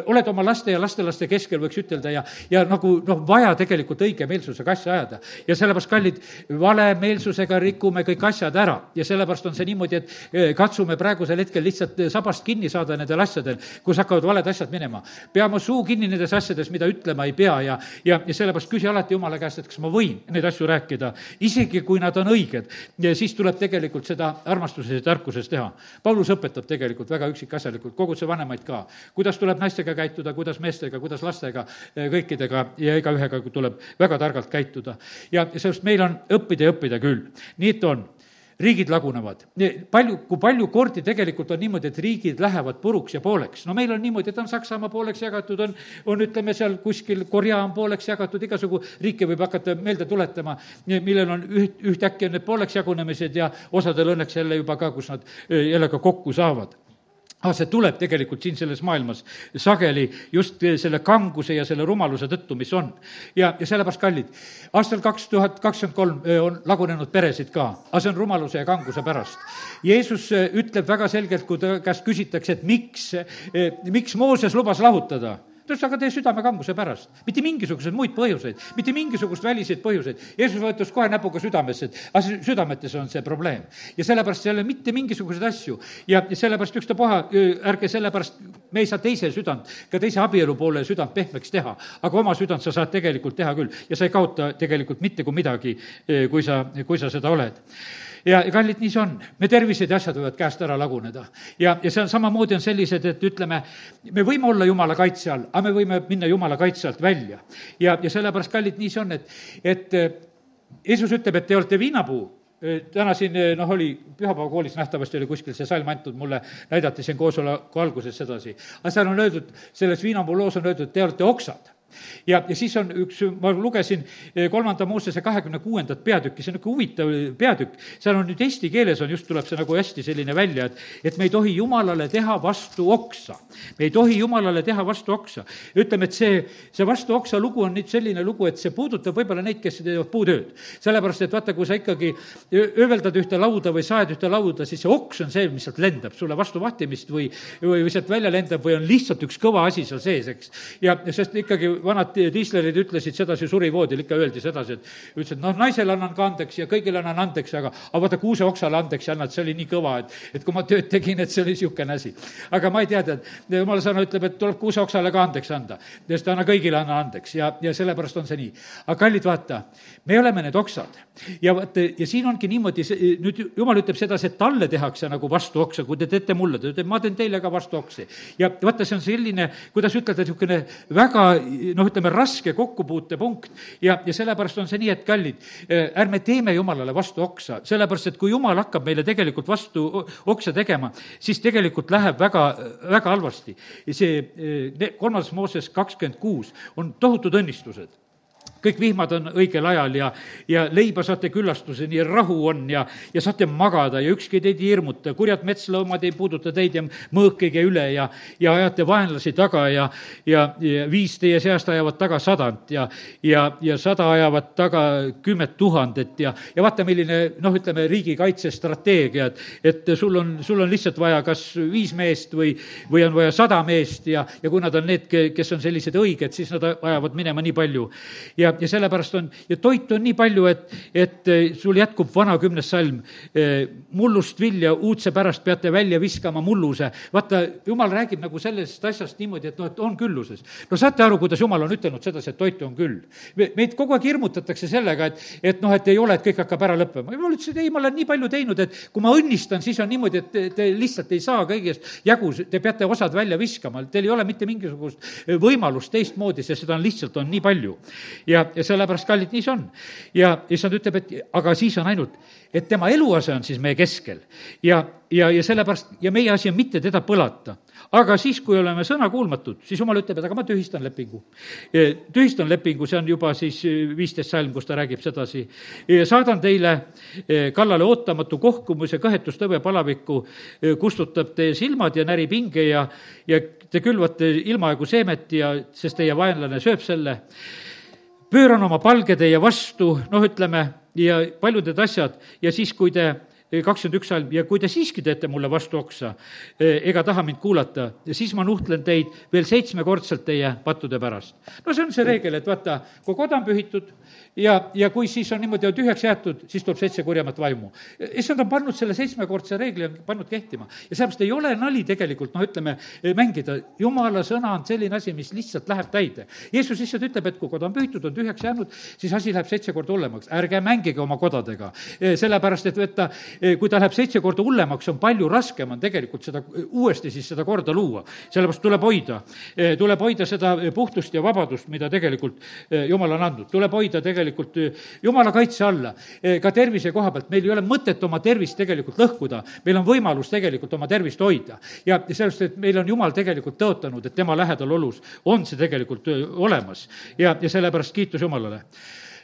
oled oma laste ja lastelaste keskel, võiks ütelda, ja, ja nagu noh, vaja tegelikult õige meelsusega asja ajada. ja sellepärast, kallid, valemeelsusega rikume kõik asjad ära ja sellepärast on see niimoodi, et eh, katsume praegusel hetkel lihtsalt sabast kinni saada nendel asjadel, kus hakkavad valed asjad minema. peame suu kinni nendes asjades, mida ütlema ei pea ja, ja, ja sellepärast küsi alati Jumala käest, et kas ma võin neid asju rääkida, isegi kui nad on õiged. ja siis tuleb tegelikult seda armastuses ja tarkuses teha. Paulus õpetab tegelikult väga üksikasjalikult, koguduse vanemaid ka, kuidas tuleb naistega käituda, kuidas meestega, kuidas lastega, eh, kõikidega ja igaühega tuleb väga targalt käituda. ja sellest meil on õppida ja õppida küll, nii et on riigid lagunevad. palju, kui palju kordi tegelikult on niimoodi, et riigid lähevad puruks ja pooleks. no meil on niimoodi, et on Saksamaa pooleks jagatud, on, on ütleme seal kuskil Korea on pooleks jagatud, igasugu riike võib hakata meelde tuletama, millel on üht, ühtäkki on need pooleks jagunemised ja osadel õnneks jälle juba ka, kus nad jälle ka kokku saavad aga see tuleb tegelikult siin selles maailmas sageli just selle kanguse ja selle rumaluse tõttu, mis on. ja, ja sellepärast, kallid, aastal kaks tuhat kakskümmend kolm on lagunenud peresid ka, aga see on rumaluse ja kanguse pärast. Jeesus ütleb väga selgelt, kui ta käest küsitakse, et miks, miks Mooses lubas lahutada aga tee südamekanguse pärast. mitte mingisuguseid muid põhjuseid, mitte mingisugust väliseid põhjuseid. Jeesus võetus kohe näpuga südamesse, et aga südametes on see probleem. ja sellepärast ei ole mitte mingisuguseid asju. ja sellepärast ükstapuha, ärge sellepärast, me ei saa teise südant, ka teise abielu poole südant pehmeks teha. aga oma südant sa saad tegelikult teha küll ja sa ei kaota tegelikult mitte kui midagi, kui sa, kui sa seda oled ja, kallid, nii see on. me tervised ja asjad võivad käest ära laguneda. ja, ja see on samamoodi on sellised, et ütleme, me võime olla jumala kaitse all, aga me võime minna jumala kaitse alt välja. ja, ja sellepärast, kallid, nii see on, et, et Jeesus ütleb, et te olete viinapuu täna siin noh, oli pühapäevakoolis nähtavasti oli kuskil see salm antud, mulle näidati siin koosoleku alguses sedasi. aga seal on öeldud, selles viinapuu loos on öeldud, te olete oksad ja, ja siis on üks, ma lugesin eh, kolmanda Moosese kahekümne kuuendat peatükki, see on niisugune huvitav peatükk, seal on nüüd eesti keeles on just, tuleb see nagu hästi selline välja, et, et me ei tohi Jumalale teha vastu oksa. me ei tohi Jumalale teha vastu oksa. ütleme, et see, see vastu oksa lugu on nüüd selline lugu, et see puudutab võib-olla neid, kes teevad puutööd. sellepärast, et vaata, kui sa ikkagi ööveldad ühte lauda või saed ühte lauda, siis see oks on see, mis sealt lendab sulle vastu vahtimist või, või, või sealt välja lendab või on lihtsalt üks kõva asi seal sees, eks. ja sest ikkagi vanad diislerid ütlesid sedasi surivoodil, ikka öeldi sedasi, et ütlesid, noh, naisele annan ka andeks ja kõigile annan andeks, aga, aga vaata, kuuseoksale andeks ei anna, et see oli nii kõva, et, et kui ma tööd tegin, et see oli niisugune asi. aga ma ei tea, tead, jumala sõna ütleb, et tuleb kuuseoksale ka andeks anda. sest anna kõigile, anna andeks ja, ja sellepärast on see nii. aga kallid, vaata, me oleme need oksad ja vaata, ja siin ongi niimoodi, nüüd jumal ütleb sedasi, et talle tehakse nagu vastu oksa, kui te teete mulle, ta ütleb, ma teen teile ka vastu oksi. ja vaata, see on selline, kuidas ütelda, niisugune väga noh, ütleme, raske kokkupuutepunkt ja, ja sellepärast on see nii, et kallid, eh, ärme teeme Jumalale vastu oksa, sellepärast et kui Jumal hakkab meile tegelikult vastu oksa tegema, siis tegelikult läheb väga, väga halvasti. see eh, kolmas Mooses kakskümmend kuus on tohutud õnnistused kõik vihmad on õigel ajal ja, ja leiba saate küllastuseni ja rahu on ja, ja saate magada ja ükski teid ei hirmuta, kurjad metsloomad ei puuduta teid ja mõõk ei käi üle ja, ja ajate vaenlasi taga ja, ja, ja viis teie seast ajavad taga sadant ja, ja, ja sada ajavad taga kümmet tuhandet ja, ja vaata, milline noh, ütleme, riigikaitsestrateegia, et, et sul on, sul on lihtsalt vaja kas viis meest või, või on vaja sada meest ja, ja kui nad on need, kes on sellised õiged, siis nad ajavad minema nii palju. ja, ja sellepärast on, ja toitu on nii palju, et, et eh, sul jätkub vana kümnes salm. Eh, mullust vilja uudse pärast peate välja viskama mulluse. vaata, jumal räägib nagu sellest asjast niimoodi, et noh, et on külluses. no saate aru, kuidas jumal on ütelnud sedasi, et toitu on küll. meid kogu aeg hirmutatakse sellega, et, et noh, et ei ole, et kõik hakkab ära lõppema. jumal ütles, et ei, ma olen nii palju teinud, et kui ma õnnistan, siis on niimoodi, et te, te lihtsalt ei saa kõigest jagu, te peate osad välja viskama, teil ei ole mitte mingisugust võimalust teistmoodi, sest seda on lihtsalt, on nii palju. ja, ja sellepärast, kallid, nii see on. ja issand ütleb, et aga siis on ainult, et tema eluase on siis meie keskel ja, ja, ja sellepärast ja meie asi on mitte teda põlata aga siis, kui oleme sõnakuulmatud, siis jumal ütleb, et aga ma tühistan lepingu. tühistan lepingu, see on juba siis viisteist salm, kus ta räägib sedasi. saadan teile e, kallale ootamatu kohkumise, kõhetustõve, palaviku, e, kustutab teie silmad ja närib hinge ja, ja te külvate ilmaaegu seemet ja, sest teie vaenlane sööb selle. Pööran oma palge teie vastu, noh, ütleme, ja paljud need asjad ja siis, kui te kakskümmend üks salm, ja kui te siiski teete mulle vastu oksa e, ega taha mind kuulata, siis ma nuhtlen teid veel seitsmekordselt teie pattude pärast. no see on see reegel, et vaata, kui koda on pühitud ja, ja kui siis on niimoodi tühjaks jäetud, siis tuleb seitse kurjemat vaimu. issand on pannud selle seitsmekordse reegli, on pannud kehtima ja sellepärast ei ole nali tegelikult, noh, ütleme, mängida. jumala sõna on selline asi, mis lihtsalt läheb täide. Jeesus lihtsalt ütleb, et kui koda on pühitud, on tühjaks jäänud, siis asi läheb seitse korda hullemaks. ärge mängige oma kodadega, sellepärast et Eh, kui ta läheb seitse korda hullemaks, on palju raskem on tegelikult seda, uuesti siis seda korda luua. sellepärast tuleb hoida, eh, tuleb hoida seda puhtust ja vabadust, mida tegelikult eh, Jumal on andnud, tuleb hoida tegelikult Jumala kaitse alla. ka tervise koha pealt, meil ei ole mõtet oma tervist tegelikult lõhkuda, meil on võimalus tegelikult oma tervist hoida. ja sellest, et meil on Jumal tegelikult tõotanud, et tema lähedal olus on see tegelikult olemas ja, ja sellepärast kiitus Jumalale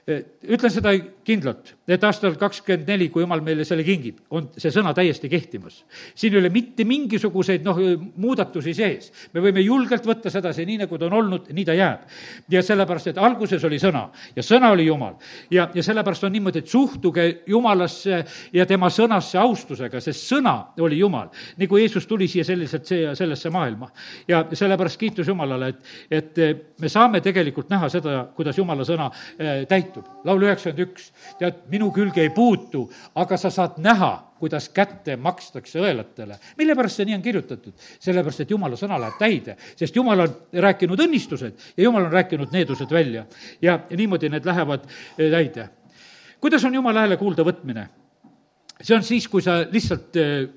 ütlen seda kindlalt, et aastal kakskümmend neli, kui jumal meile selle kingib, on see sõna täiesti kehtimas. siin ei ole mitte mingisuguseid noh, muudatusi sees. me võime julgelt võtta sedasi, nii nagu ta on olnud, nii ta jääb. ja sellepärast, et alguses oli sõna ja sõna oli Jumal. ja, ja sellepärast on niimoodi, et suhtuge Jumalasse ja tema sõnasse austusega, sest sõna oli Jumal. kui Jeesus tuli siia selliselt siia sellesse maailma. ja sellepärast kiitus Jumalale, et, et me saame tegelikult näha seda, kuidas Jumala sõna eh, täitub puutub. laul üheksakümmend üks, tead, minu külge ei puutu, aga sa saad näha, kuidas kätte makstakse õelatele. mille pärast see nii on kirjutatud? sellepärast, et jumala sõna läheb täide, sest jumal on rääkinud õnnistused ja jumal on rääkinud needused välja. ja niimoodi need lähevad eh, täide. kuidas on jumala hääle kuulda võtmine? see on siis, kui sa lihtsalt eh,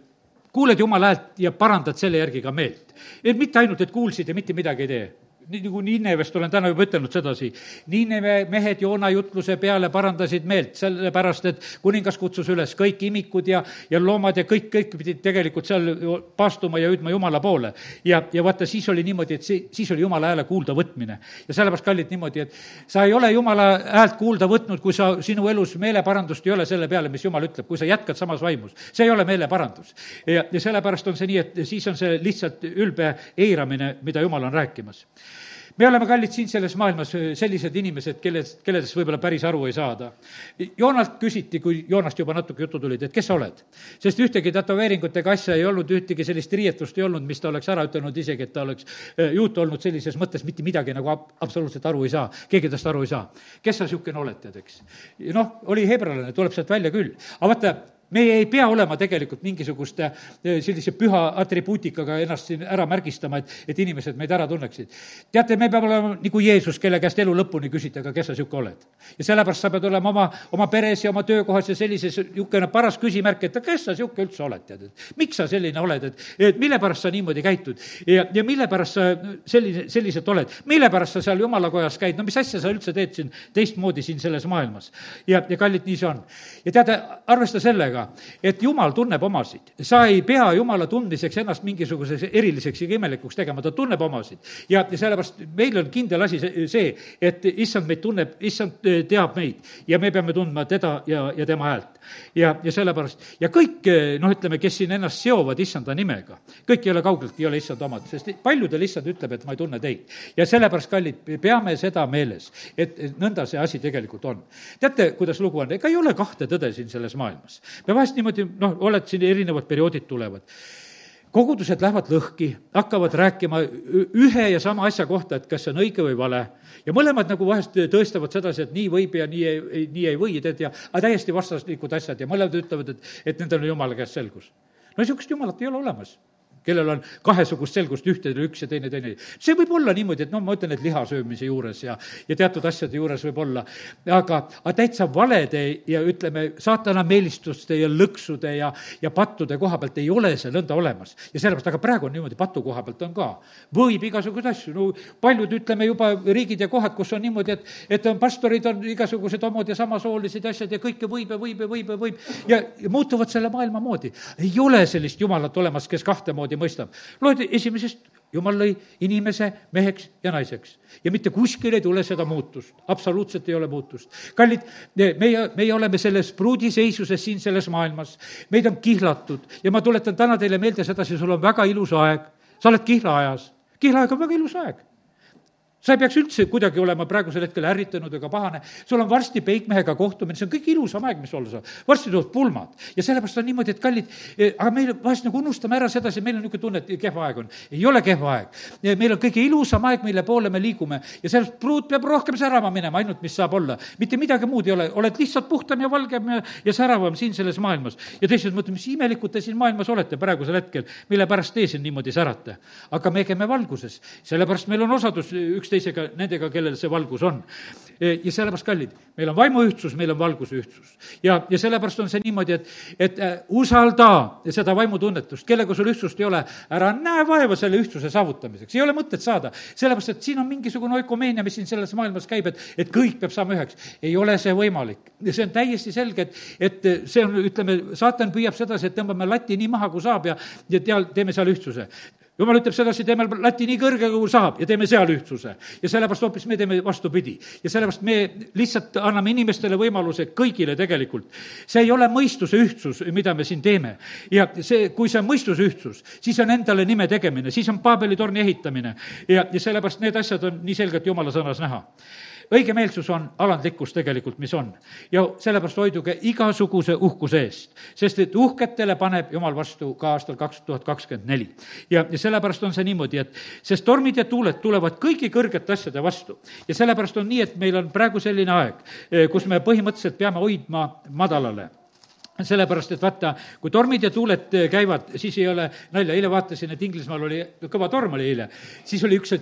kuuled jumala häält ja parandad selle järgi ka meelt. et mitte ainult, et kuulsid ja mitte midagi ei tee nii nagu Niinevest olen täna juba ütelnud sedasi, Niineve mehed Joona jutluse peale parandasid meelt, sellepärast et kuningas kutsus üles kõik imikud ja, ja loomad ja kõik, kõik pidid tegelikult seal paastuma ja hüüdma Jumala poole. ja, ja vaata, siis oli niimoodi, et see, siis oli Jumala hääle kuulda võtmine. ja sellepärast, kallid, niimoodi, et sa ei ole Jumala häält kuulda võtnud, kui sa, sinu elus meeleparandust ei ole selle peale, mis Jumal ütleb, kui sa jätkad samas vaimus. see ei ole meeleparandus. ja, ja sellepärast on see nii, et siis on see lihtsalt ülbe eiramine, mida Jumal on rääkimas me oleme, kallid, siin selles maailmas äh, sellised inimesed, kelles, kelledest võib-olla päris aru ei saada. Joonalt küsiti, kui Joonast juba natuke juttu tulid, et kes sa oled? sest ühtegi tätoveeringutega asja ei olnud, ühtegi sellist riietust ei olnud, mis ta oleks ära ütelnud, isegi et ta oleks äh, juut olnud sellises mõttes, mitte midagi nagu absoluutselt aru ei saa, keegi tast aru ei saa. kes sa niisugune oled, tead, eks? noh, oli hebralane, tuleb sealt välja küll. aga vaata, meie ei pea olema tegelikult mingisuguste eh, sellise püha atribuutikaga ennast siin ära märgistama, et, et inimesed meid ära tunneksid. teate, me peame olema nagu Jeesus, kelle käest elu lõpuni küsiti, aga kes sa niisugune oled? ja sellepärast sa pead olema oma, oma peres ja oma töökohas ja sellises niisugune paras küsimärk, et kes sa niisugune üldse oled, tead, et miks sa selline oled, et, et mille pärast sa niimoodi käitud ja, ja mille pärast sa selline, selliselt oled, mille pärast sa seal jumala kojas käid, no mis asja sa üldse teed siin teistmoodi siin selles maailmas. ja, ja kallid, nii see on. ja teate, arvesta sellega, seda, et jumal tunneb omasid. sa ei pea jumala tundmiseks ennast mingisuguseks eriliseks ja imelikuks tegema, ta tunneb omasid. ja, sellepärast meil on kindel asi see, et issand meid tunneb, issand eh, teab meid ja me peame tundma teda ja, ja tema häält. ja, ja sellepärast, ja kõik, eh, noh, ütleme, kes siin ennast seovad issanda nimega, kõik ei ole kaugeltki, ei ole issand omad, sest paljudel issand ütleb, et ma ei tunne teid. ja sellepärast, kallid, peame seda meeles, et nõnda see asi tegelikult on. teate, kuidas lugu on, ega ei ole kahte tõde siin selles maailmas. Me vahest niimoodi, noh, oled siin erinevad perioodid tulevad kogudused lähevad lõhki, hakkavad rääkima ühe ja sama asja kohta, et kas see on õige või vale. ja mõlemad nagu vahest tõestavad sedasi, et nii võib ja nii ei, nii ei või, tead, ja aga täiesti vastaslikud asjad ja mõlemad ütlevad, et, et nendel on jumala käest selgus. no niisugust jumalat ei ole olemas kellel on kahesugust selgust, ühtedel üks ja teine teine. see võib olla niimoodi, et noh, ma ütlen, et liha söömise juures ja, ja teatud asjade juures võib olla, aga, aga täitsa valede ja ütleme, saatana meelistuste ja lõksude ja, ja pattude koha pealt ei ole see nõnda olemas. ja sellepärast, aga praegu on niimoodi, patu koha pealt on ka. võib igasuguseid asju, no paljud, ütleme juba riigid ja kohad, kus on niimoodi, et, et on pastorid, on igasugused homod ja samasoolised asjad ja kõike võib ja võib ja võib ja võib ja, ja muutuvad selle maailma moodi. ei ole sellist jumalat olemas, kes kahte moodi niimoodi mõistab. loed esimesest, jumal lõi inimese meheks ja naiseks. Ja mitte kuskil ei tule seda muutust, absoluutselt ei ole muutust. kallid, meie, meie oleme selles pruudiseisuses siin selles maailmas, meid on kihlatud. Ja ma tuletan täna teile meelde sedasi, sul on väga ilus aeg, sa oled kihlaajas, kihlaaeg on väga ilus aeg sa ei peaks üldse kuidagi olema praegusel hetkel ärritunud ega pahane, sul on varsti peikmehega kohtumine, see on kõige ilusam aeg, mis olla saab. varsti tulevad pulmad ja sellepärast on niimoodi, et kallid, eh, aga meil vahest nagu unustame ära sedasi, meil on niisugune tunne, et kehv aeg on. ei ole kehv aeg. meil on kõige ilusam aeg, mille poole me liigume ja sellest pruut peab rohkem särama minema, ainult mis saab olla. mitte midagi muud ei ole, oled lihtsalt puhtam ja valgem ja, ja säravam siin selles maailmas. ja teised mõtlevad, mis imelikud te siin maailmas olete praegusel hetkel, mille pärast te siin niimoodi särate. aga me käime valguses, sellepärast meil on osadus üks üksteisega, nendega, kellel see valgus on. E, ja sellepärast, kallid, meil on vaimuühtsus, meil on valguse ühtsus. ja, ja sellepärast on see niimoodi, et, et äh, usalda seda vaimutunnetust, kellega sul ühtsust ei ole, ära näe vaeva selle ühtsuse saavutamiseks, ei ole mõtet saada. sellepärast, et siin on mingisugune oikomeenia, mis siin selles maailmas käib, et, et kõik peab saama üheks. ei ole see võimalik. ja see on täiesti selge, et, et see on, ütleme, saatan püüab sedasi, et tõmbame lati nii maha, kui saab ja, ja teal, teeme seal ühtsuse jumal ütleb sedasi, teeme lati nii kõrge, kui saab ja teeme seal ühtsuse. ja sellepärast hoopis me teeme vastupidi. ja sellepärast me lihtsalt anname inimestele võimaluse, kõigile tegelikult. see ei ole mõistuse ühtsus, mida me siin teeme. ja see, kui see on mõistuse ühtsus, siis on endale nime tegemine, siis on Paabeli torni ehitamine ja, ja sellepärast need asjad on nii selgelt jumala sõnas näha õigemeelsus on alandlikkus tegelikult, mis on. ja sellepärast hoiduge igasuguse uhkuse eest, sest et uhketele paneb jumal vastu ka aastal kaks tuhat kakskümmend neli. ja, ja sellepärast on see niimoodi, et sest tormid ja tuuled tulevad kõigi kõrgete asjade vastu. ja sellepärast on nii, et meil on praegu selline aeg, kus me põhimõtteliselt peame hoidma madalale sellepärast, et vaata, kui tormid ja tuuled käivad, siis ei ole nalja, eile vaatasin, et Inglismaal oli, kõva torm oli eile, siis oli üks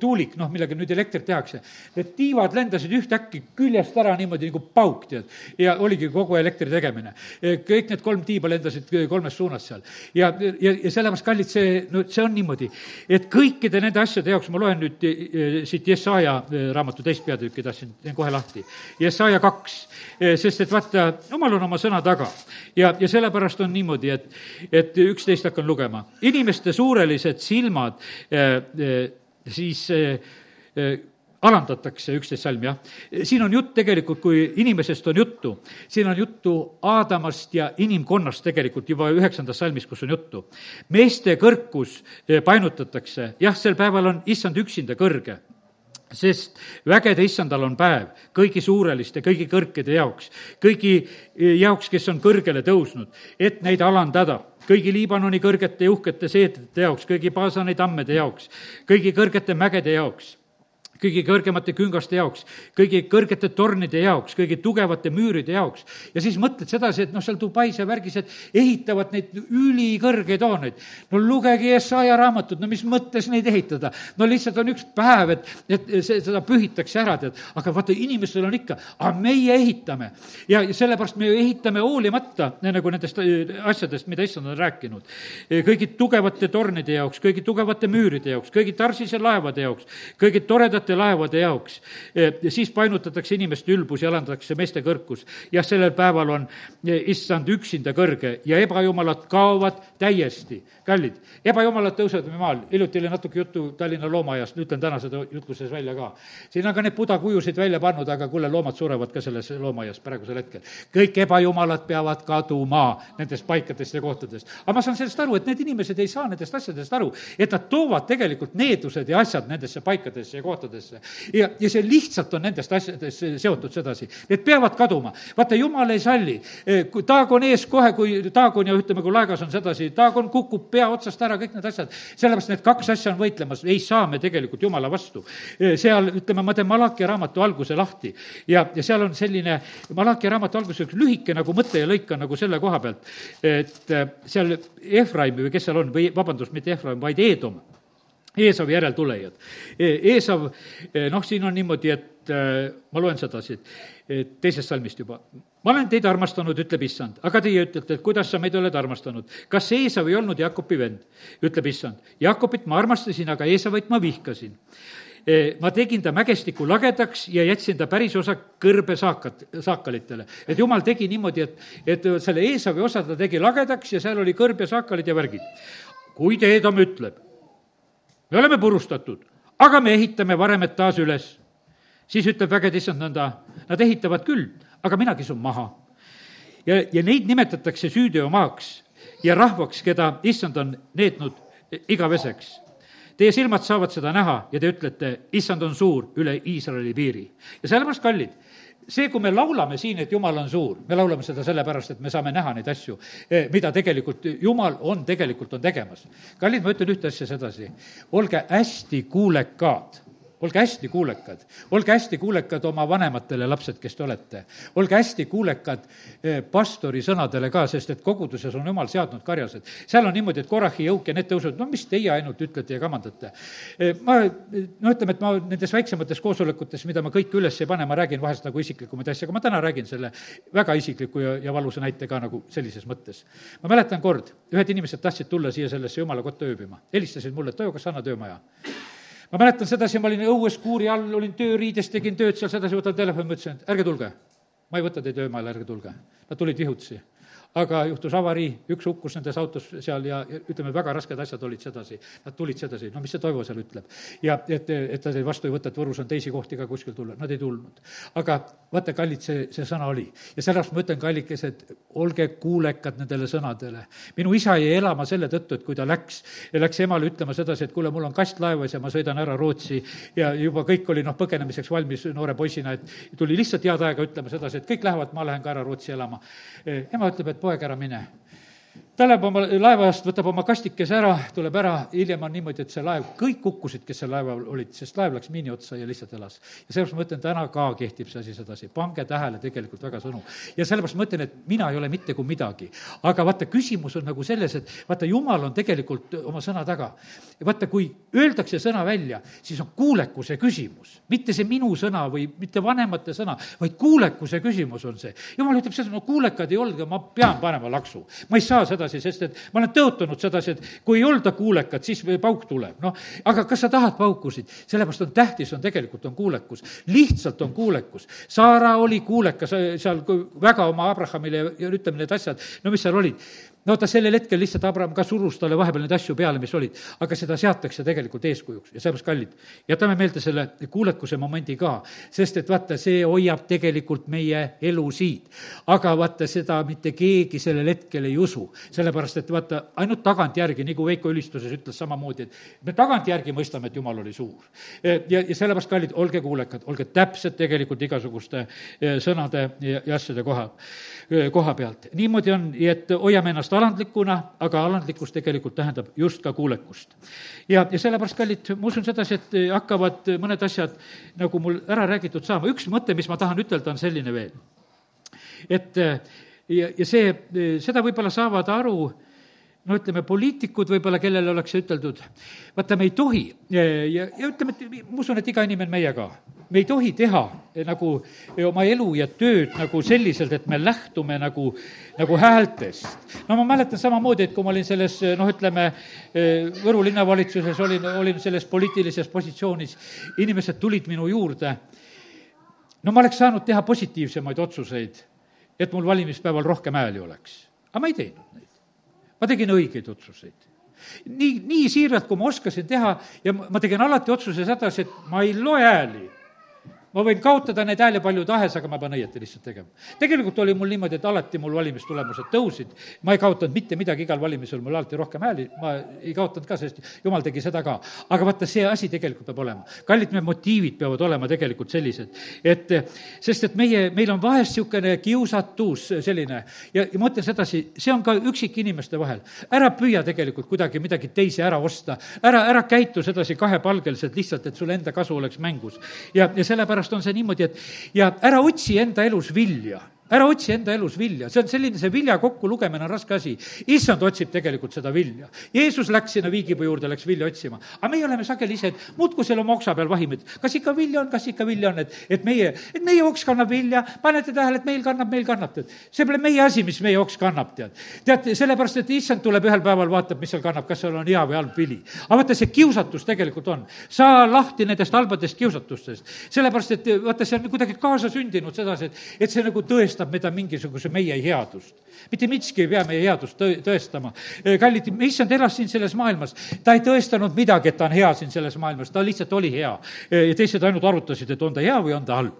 tuulik, noh, millega nüüd elektrit tehakse. Need tiivad lendasid ühtäkki küljest ära niimoodi nagu pauk, tead, ja oligi kogu elektri tegemine. kõik need kolm tiiba lendasid kolmes suunas seal. ja, ja, ja sellepärast, kallid, see, no see on niimoodi, et kõikide nende asjade jaoks, ma loen nüüd eh, siit Jesaja eh, raamatu teist peatükki, tahtsin, teen kohe lahti. Jesaja kaks, eh, sest et vaata, jumal on oma sõna taga ja, ja sellepärast on niimoodi, et, et üksteist hakkan lugema. inimeste suurelised silmad äh, äh, siis äh, alandatakse, üksteist salm, jah. siin on jutt tegelikult, kui inimesest on juttu, siin on juttu Aadamast ja inimkonnast tegelikult juba üheksandas salmis, kus on juttu. meeste kõrkus painutatakse, jah, sel päeval on issand üksinda kõrge sest vägede issandal on päev kõigi suureliste, kõigi kõrgede jaoks, kõigi eh, jaoks, kes on kõrgele tõusnud, et neid alandada. Kõigi Liibanoni kõrgete ja uhkete seedete jaoks, kõigi Paasani tammede jaoks, kõigi kõrgete mägede jaoks kõigi kõrgemate küngaste jaoks, kõigi kõrgete tornide jaoks, kõigi tugevate müüride jaoks. ja siis mõtled sedasi, et noh, seal Dubais ja värgis, et ehitavad neid ülikõrgeid hooneid. no lugege Jesaja raamatut, no mis mõttes neid ehitada? no lihtsalt on üks päev, et, et see, seda pühitakse ära, tead. aga vaata, inimestel on ikka, aga meie ehitame. ja, sellepärast me ju ehitame hoolimata nagu nendest äh, asjadest, mida issand on rääkinud. kõigi tugevate tornide jaoks, kõigi tugevate müüride jaoks, kõigi Tarsise laevade jaoks, kõigi toredate suurte laevade jaoks. ja siis painutatakse inimeste ülbus ja alandatakse meeste kõrgus. jah, sellel päeval on issand üksinda kõrge ja ebajumalad kaovad täiesti. kallid, ebajumalad tõusevad meie maal, hiljuti oli natuke juttu Tallinna loomaaiast, ütlen täna seda jutluses välja ka. siin on ka need budakujusid välja pannud, aga kuule, loomad surevad ka selles loomaaias praegusel hetkel. kõik ebajumalad peavad kaduma nendest paikadest ja kohtadest. aga ma saan sellest aru, et need inimesed ei saa nendest asjadest aru, et nad toovad tegelikult needused ja asjad nendesse paikadesse ja kohtadesse asjadesse. ja, ja see lihtsalt on nendest asjadest seotud sedasi. Need peavad kaduma. vaata, jumal ei salli. kui taag on ees kohe, kui taag on ja ütleme, kui laegas on sedasi, taag on, kukub pea otsast ära, kõik need asjad. sellepärast need kaks asja on võitlemas, ei saa me tegelikult jumala vastu. seal, ütleme, ma teen Malachi raamatu alguse lahti ja, ja seal on selline Malachi raamatu alguses üks lühike nagu mõte ja lõik on nagu selle koha pealt, et seal Efraimi või kes seal on või vabandust, mitte Efraim, vaid Eedom Eesavi järeltulejad. Eesav, noh, siin on niimoodi, et äh, ma loen sedasi, et teisest salmist juba. ma olen teid armastanud, ütleb issand, aga teie ütlete, et kuidas sa meid oled armastanud. kas Eesav ei olnud Jaakopi vend, ütleb issand. Jaakopit ma armastasin, aga Eesavit ma vihkasin ma tegin ta mägestiku lagedaks ja jätsin ta päris osa kõrbe saakat, saakalitele. et jumal tegi niimoodi, et, et selle Eesavi osa ta tegi lagedaks ja seal oli kõrb ja saakalid ja värgid. kuid Eedom ütleb, me oleme purustatud, aga me ehitame varemed taas üles. siis ütleb vägede issand nõnda, nad ehitavad küll, aga mina kisun maha. ja, ja neid nimetatakse süüteomaaks ja rahvaks, keda issand on neetnud igaveseks. Teie silmad saavad seda näha ja te ütlete, issand on suur üle Iisraeli piiri. ja sellepärast, kallid see, kui me laulame siin, et Jumal on suur, me laulame seda sellepärast, et me saame näha neid asju, eh, mida tegelikult Jumal on, tegelikult on tegemas. kallid, ma ütlen ühte asja sedasi, olge hästi kuulekad olge hästi kuulekad, olge hästi kuulekad oma vanematele lapsed, kes te olete. olge hästi kuulekad eh, pastori sõnadele ka, sest et koguduses on jumal seadnud karjased. seal on niimoodi, et Korahi jõuk ja need tõusevad, no mis teie ainult ütlete ja kamandate. Eh, ma, no ütleme, et ma nendes väiksemates koosolekutes, mida ma kõike üles ei pane, ma räägin vahest nagu isiklikumaid asju, aga ma täna räägin selle väga isikliku ja, ja valusa näite ka nagu sellises mõttes. ma mäletan kord, ühed inimesed tahtsid tulla siia sellesse jumala kotta ööbima, helistasid mulle, et Toivo, kas sa annad öömaja? Ma mäletan sedasi, ma olin õues kuuri all, olin tööriides, tegin tööd seal sedasi, võtan telefoni, ma ütlesin, et ärge tulge. ma ei võta teid öömaale, ärge tulge. Nad tulid vihutsi aga juhtus avarii, üks hukkus nendes autos seal ja, ütleme, väga rasked asjad olid sedasi. Nad tulid sedasi, no mis see Toivo seal ütleb. ja et, et ta vastu ei võta, et Võrus on teisi kohti ka kuskil tulla, nad ei tulnud. aga vaata, kallid, see, see sõna oli. ja sellepärast ma ütlen, kallikesed, olge kuulekad nendele sõnadele. minu isa jäi elama selle tõttu, et kui ta läks, läks emale ütlema sedasi, et kuule, mul on kast laevas ja ma sõidan ära Rootsi ja juba kõik oli noh, põgenemiseks valmis noore poisina, et tuli lihtsalt head aega ütlema sedasi, et kõik lähevad, ma lähen ka ära Rootsi elama. ema ütleb, et poeg, ära mine ta läheb oma laevast, võtab oma kastikese ära, tuleb ära, hiljem on niimoodi, et see laev, kõik kukkusid, kes seal laeval olid, sest laev läks miini otsa ja lihtsalt elas. ja sellepärast ma ütlen, täna ka kehtib see asi sedasi, pange tähele tegelikult väga sõnu. ja sellepärast ma ütlen, et mina ei ole mitte kui midagi. aga vaata, küsimus on nagu selles, et vaata, jumal on tegelikult oma sõna taga. vaata, kui öeldakse sõna välja, siis on kuulekuse küsimus. mitte see minu sõna või mitte vanemate sõna, vaid kuulekuse küsimus on see. jumal ütleb seda, no kuulekad ei olnud, ma pean panema laksu. ma ei saa seda sedasi, sest et ma olen tõotanud sedasi, et kui ei olda kuulekad, siis pauk tuleb, noh. aga kas sa tahad paukusid? sellepärast on tähtis, on tegelikult on kuulekus, lihtsalt on kuulekus. Saara oli kuulekas seal väga oma Abrahamile ja ütleme, need asjad, no mis seal olid no ta sellel hetkel lihtsalt, Abraham ka surus talle vahepeal neid asju peale, mis olid, aga seda seatakse tegelikult eeskujuks ja sellepärast, kallid, jätame meelde selle kuulekuse momendi ka, sest et vaata, see hoiab tegelikult meie elu siit. aga vaata, seda mitte keegi sellel hetkel ei usu, sellepärast et vaata, ainult tagantjärgi, nagu Veiko ülistuses ütles samamoodi, et me tagantjärgi mõistame, et Jumal oli suur. ja, ja sellepärast, kallid, olge kuulekad, olge täpsed tegelikult igasuguste eh, sõnade ja, ja asjade koha, eh, koha pealt. niimoodi on, et hoiame ennast alandlikuna, aga alandlikkus tegelikult tähendab just ka kuulekust. ja, ja sellepärast, kallid, ma usun sedasi, et hakkavad mõned asjad nagu mul ära räägitud saama, üks mõte, mis ma tahan ütelda, on selline veel. et ja, ja see, seda võib-olla saavad aru no ütleme, poliitikud võib-olla, kellele oleks üteldud, vaata, me ei tohi ja, ja, ja ütleme, et ma usun, et iga inimene, meie ka, me ei tohi teha nagu oma elu ja tööd nagu selliselt, et me lähtume nagu, nagu häältest. no ma mäletan samamoodi, et kui ma olin selles noh, ütleme, Võru linnavalitsuses olin, olin selles poliitilises positsioonis, inimesed tulid minu juurde, no ma oleks saanud teha positiivsemaid otsuseid, et mul valimispäeval rohkem hääli oleks. aga ma ei teinud neid ma tegin õigeid otsuseid. nii, nii siiralt, kui ma oskasin teha ja ma tegin alati otsuse sedasi, et ma ei loe hääli. Ma võin kaotada neid hääli palju tahes, aga ma pean õieti lihtsalt tegema. tegelikult oli mul niimoodi, et alati mul valimistulemused tõusid, ma ei kaotanud mitte midagi, igal valimisel mul alati rohkem hääli, ma ei kaotanud ka, sest jumal tegi seda ka. aga vaata, see asi tegelikult peab olema. kallid, me motiivid peavad olema tegelikult sellised, et sest et meie, meil on vahest niisugune kiusatus selline ja, ja ma ütlen sedasi, see on ka üksikinimeste vahel. ära püüa tegelikult kuidagi midagi teisi ära osta, ära, ära käitu sedasi kahepalgeliselt lihtsalt, et sul enda kasu oleks mängus. ja, ja sellepärast sellepärast on see niimoodi, et ja ära otsi enda elus vilja ära otsi enda elus vilja, see on selline, see vilja kokkulugemine on raske asi. issand otsib tegelikult seda vilja. Jeesus läks sinna viigipuu juurde, läks vilja otsima. aga meie oleme sageli ise, et muudkui seal oma oksa peal vahime, et kas ikka vilja on, kas ikka vilja on, et, et meie, et meie oks kannab vilja, panete tähele, et meil kannab, meil kannab, tead. see pole meie asi, mis meie oks kannab, tead. tead, sellepärast, et issand tuleb ühel päeval, vaatab, mis seal kannab, kas seal on hea või halb vili. aga vaata, see kiusatus tegelikult on. saa lahti nendest halbadest kiusatustest. sellepärast, et vaata, see on kuidagi kaasasündinud sedasi, et, et see nagu tõestab tõestab mida mingisuguse meie headust. mitte miski ei pea meie headust tõ-, tõestama. kallid, issand elas siin selles maailmas, ta ei tõestanud midagi, et ta on hea siin selles maailmas, ta lihtsalt oli hea. ja teised ainult arutasid, et on ta hea või on ta halb.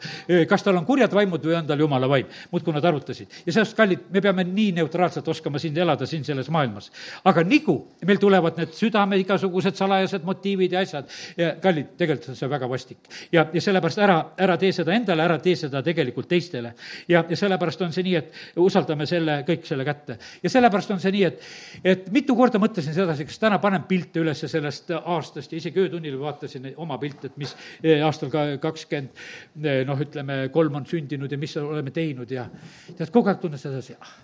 kas tal on kurjad vaimud või on tal jumala vaim, muudkui nad arutasid. ja sellest, kallid, me peame nii neutraalselt oskama siin elada, siin selles maailmas. aga nigu meil tulevad need südame igasugused salajased motiivid ja asjad, ja kallid, tegelikult on see väga vastik. ja, ja sellepärast ära, ära tee seda endale, ära tee seda tegelikult teistele. ja, ja see sellepärast on see nii, et usaldame selle, kõik selle kätte. ja sellepärast on see nii, et, et mitu korda mõtlesin sedasi, kas täna panen pilte üles sellest aastast ja isegi öötunnil vaatasin oma pilte, et mis eh, aastal ka kakskümmend eh, noh, ütleme, kolm on sündinud ja mis oleme teinud ja tead, kogu aeg tunned sedasi, ah,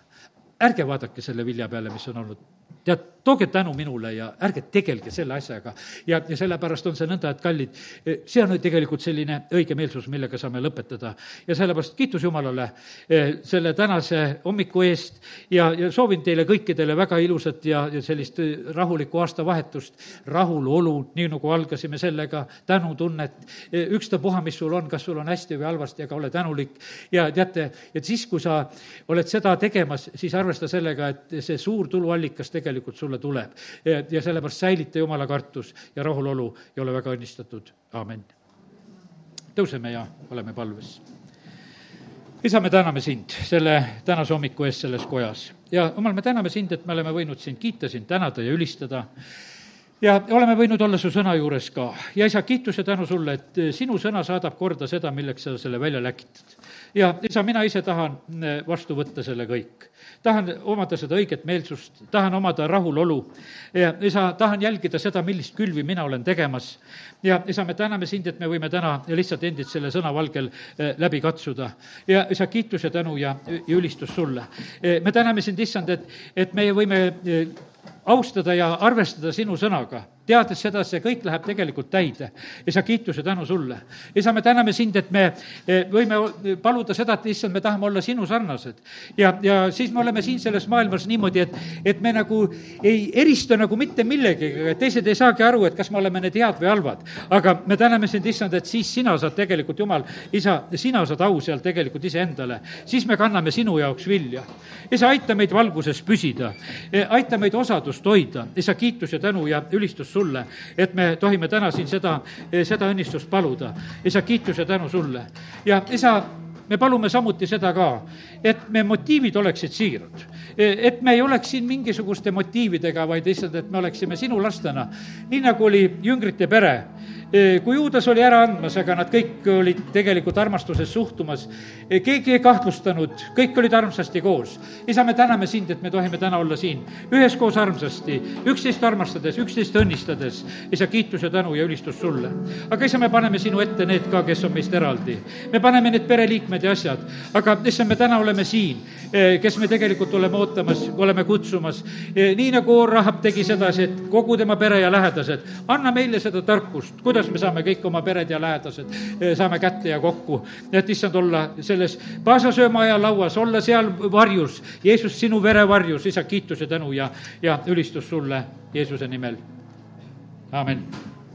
ärge vaadake selle vilja peale, mis on olnud tead, tooge tänu minule ja ärge tegelge selle asjaga. ja, ja sellepärast on see nõnda, et kallid, see on tegelikult selline õige meelsus, millega saame lõpetada. ja sellepärast kiitus Jumalale eh, selle tänase hommiku eest ja, ja soovin teile kõikidele väga ilusat ja, ja sellist rahulikku aastavahetust, rahulolu, nii nagu algasime sellega, tänutunnet, eh, ükstapuha, mis sul on, kas sul on hästi või halvasti, aga ole tänulik. ja teate, et siis, kui sa oled seda tegemas, siis arvesta sellega, et see suur tuluallikas tegelikult sulle tuleb. ja sellepärast säilita jumala kartus ja rahulolu ja ole väga õnnistatud, aamen. tõuseme ja oleme palves. isa, me täname sind selle tänase hommiku eest selles kojas ja jumal, me täname sind, et me oleme võinud sind kiita, sind tänada ja ülistada ja oleme võinud olla su sõna juures ka. ja isa, kiitus ja tänu sulle, et sinu sõna saadab korda seda, milleks sa selle välja läkitad. ja isa, mina ise tahan vastu võtta selle kõik tahan omada seda õiget meelsust, tahan omada rahulolu ja isa, tahan jälgida seda, millist külvi mina olen tegemas. ja isa, me täname sind, et me võime täna lihtsalt endid selle sõna valgel eh, läbi katsuda. ja isa, kiitus ja tänu ja, ja ülistus sulle. Eh, me täname sind, issand, et, et meie võime eh, austada ja arvestada sinu sõnaga teades seda, see kõik läheb tegelikult täide. isa, kiituse tänu sulle. isa, me täname sind, et me eh, võime paluda seda, et issand, me tahame olla sinu sarnased. ja, ja siis me oleme siin selles maailmas niimoodi, et, et me nagu ei eristu nagu mitte millegagi, teised ei saagi aru, et kas me oleme need head või halvad. aga me täname sind, issand, et siis sina saad tegelikult, Jumal, isa, sina saad au seal tegelikult iseendale. siis me kanname sinu jaoks vilja. isa, aita meid valguses püsida. Eh, aita meid osadust hoida. isa, kiitus ja tänu ja ülistus sulle, et me tohime täna siin seda, seda õnnistust paluda. isa, kiitus ja tänu sulle. ja isa, me palume samuti seda ka, et me motiivid oleksid siirad. et me ei oleks siin mingisuguste motiividega, vaid lihtsalt, et me oleksime sinu lastena, nii nagu oli jüngrite pere kui Juudas oli ära andmas, aga nad kõik olid tegelikult armastuses suhtumas, keegi ei kahtlustanud, kõik olid armsasti koos. isa, me täname sind, et me tohime täna olla siin üheskoos armsasti, üksteist armastades, üksteist õnnistades. isa, kiitus ja tänu ja ülistus sulle. aga isa, me paneme sinu ette need ka, kes on meist eraldi. me paneme need pereliikmed ja asjad, aga issand, me täna oleme siin, kes me tegelikult oleme ootamas, oleme kutsumas. nii nagu Rahab tegi sedasi, et kogu tema pere ja lähedased, anna meile seda tarkust, kuidas kuidas me saame kõik oma pered ja lähedased, eh, saame kätte ja kokku, et issand, olla selles paasasööma lauas, olla seal varjus, Jeesus, sinu verevarjus, isa, kiitus ja tänu ja, ja ülistus sulle Jeesuse nimel, aamen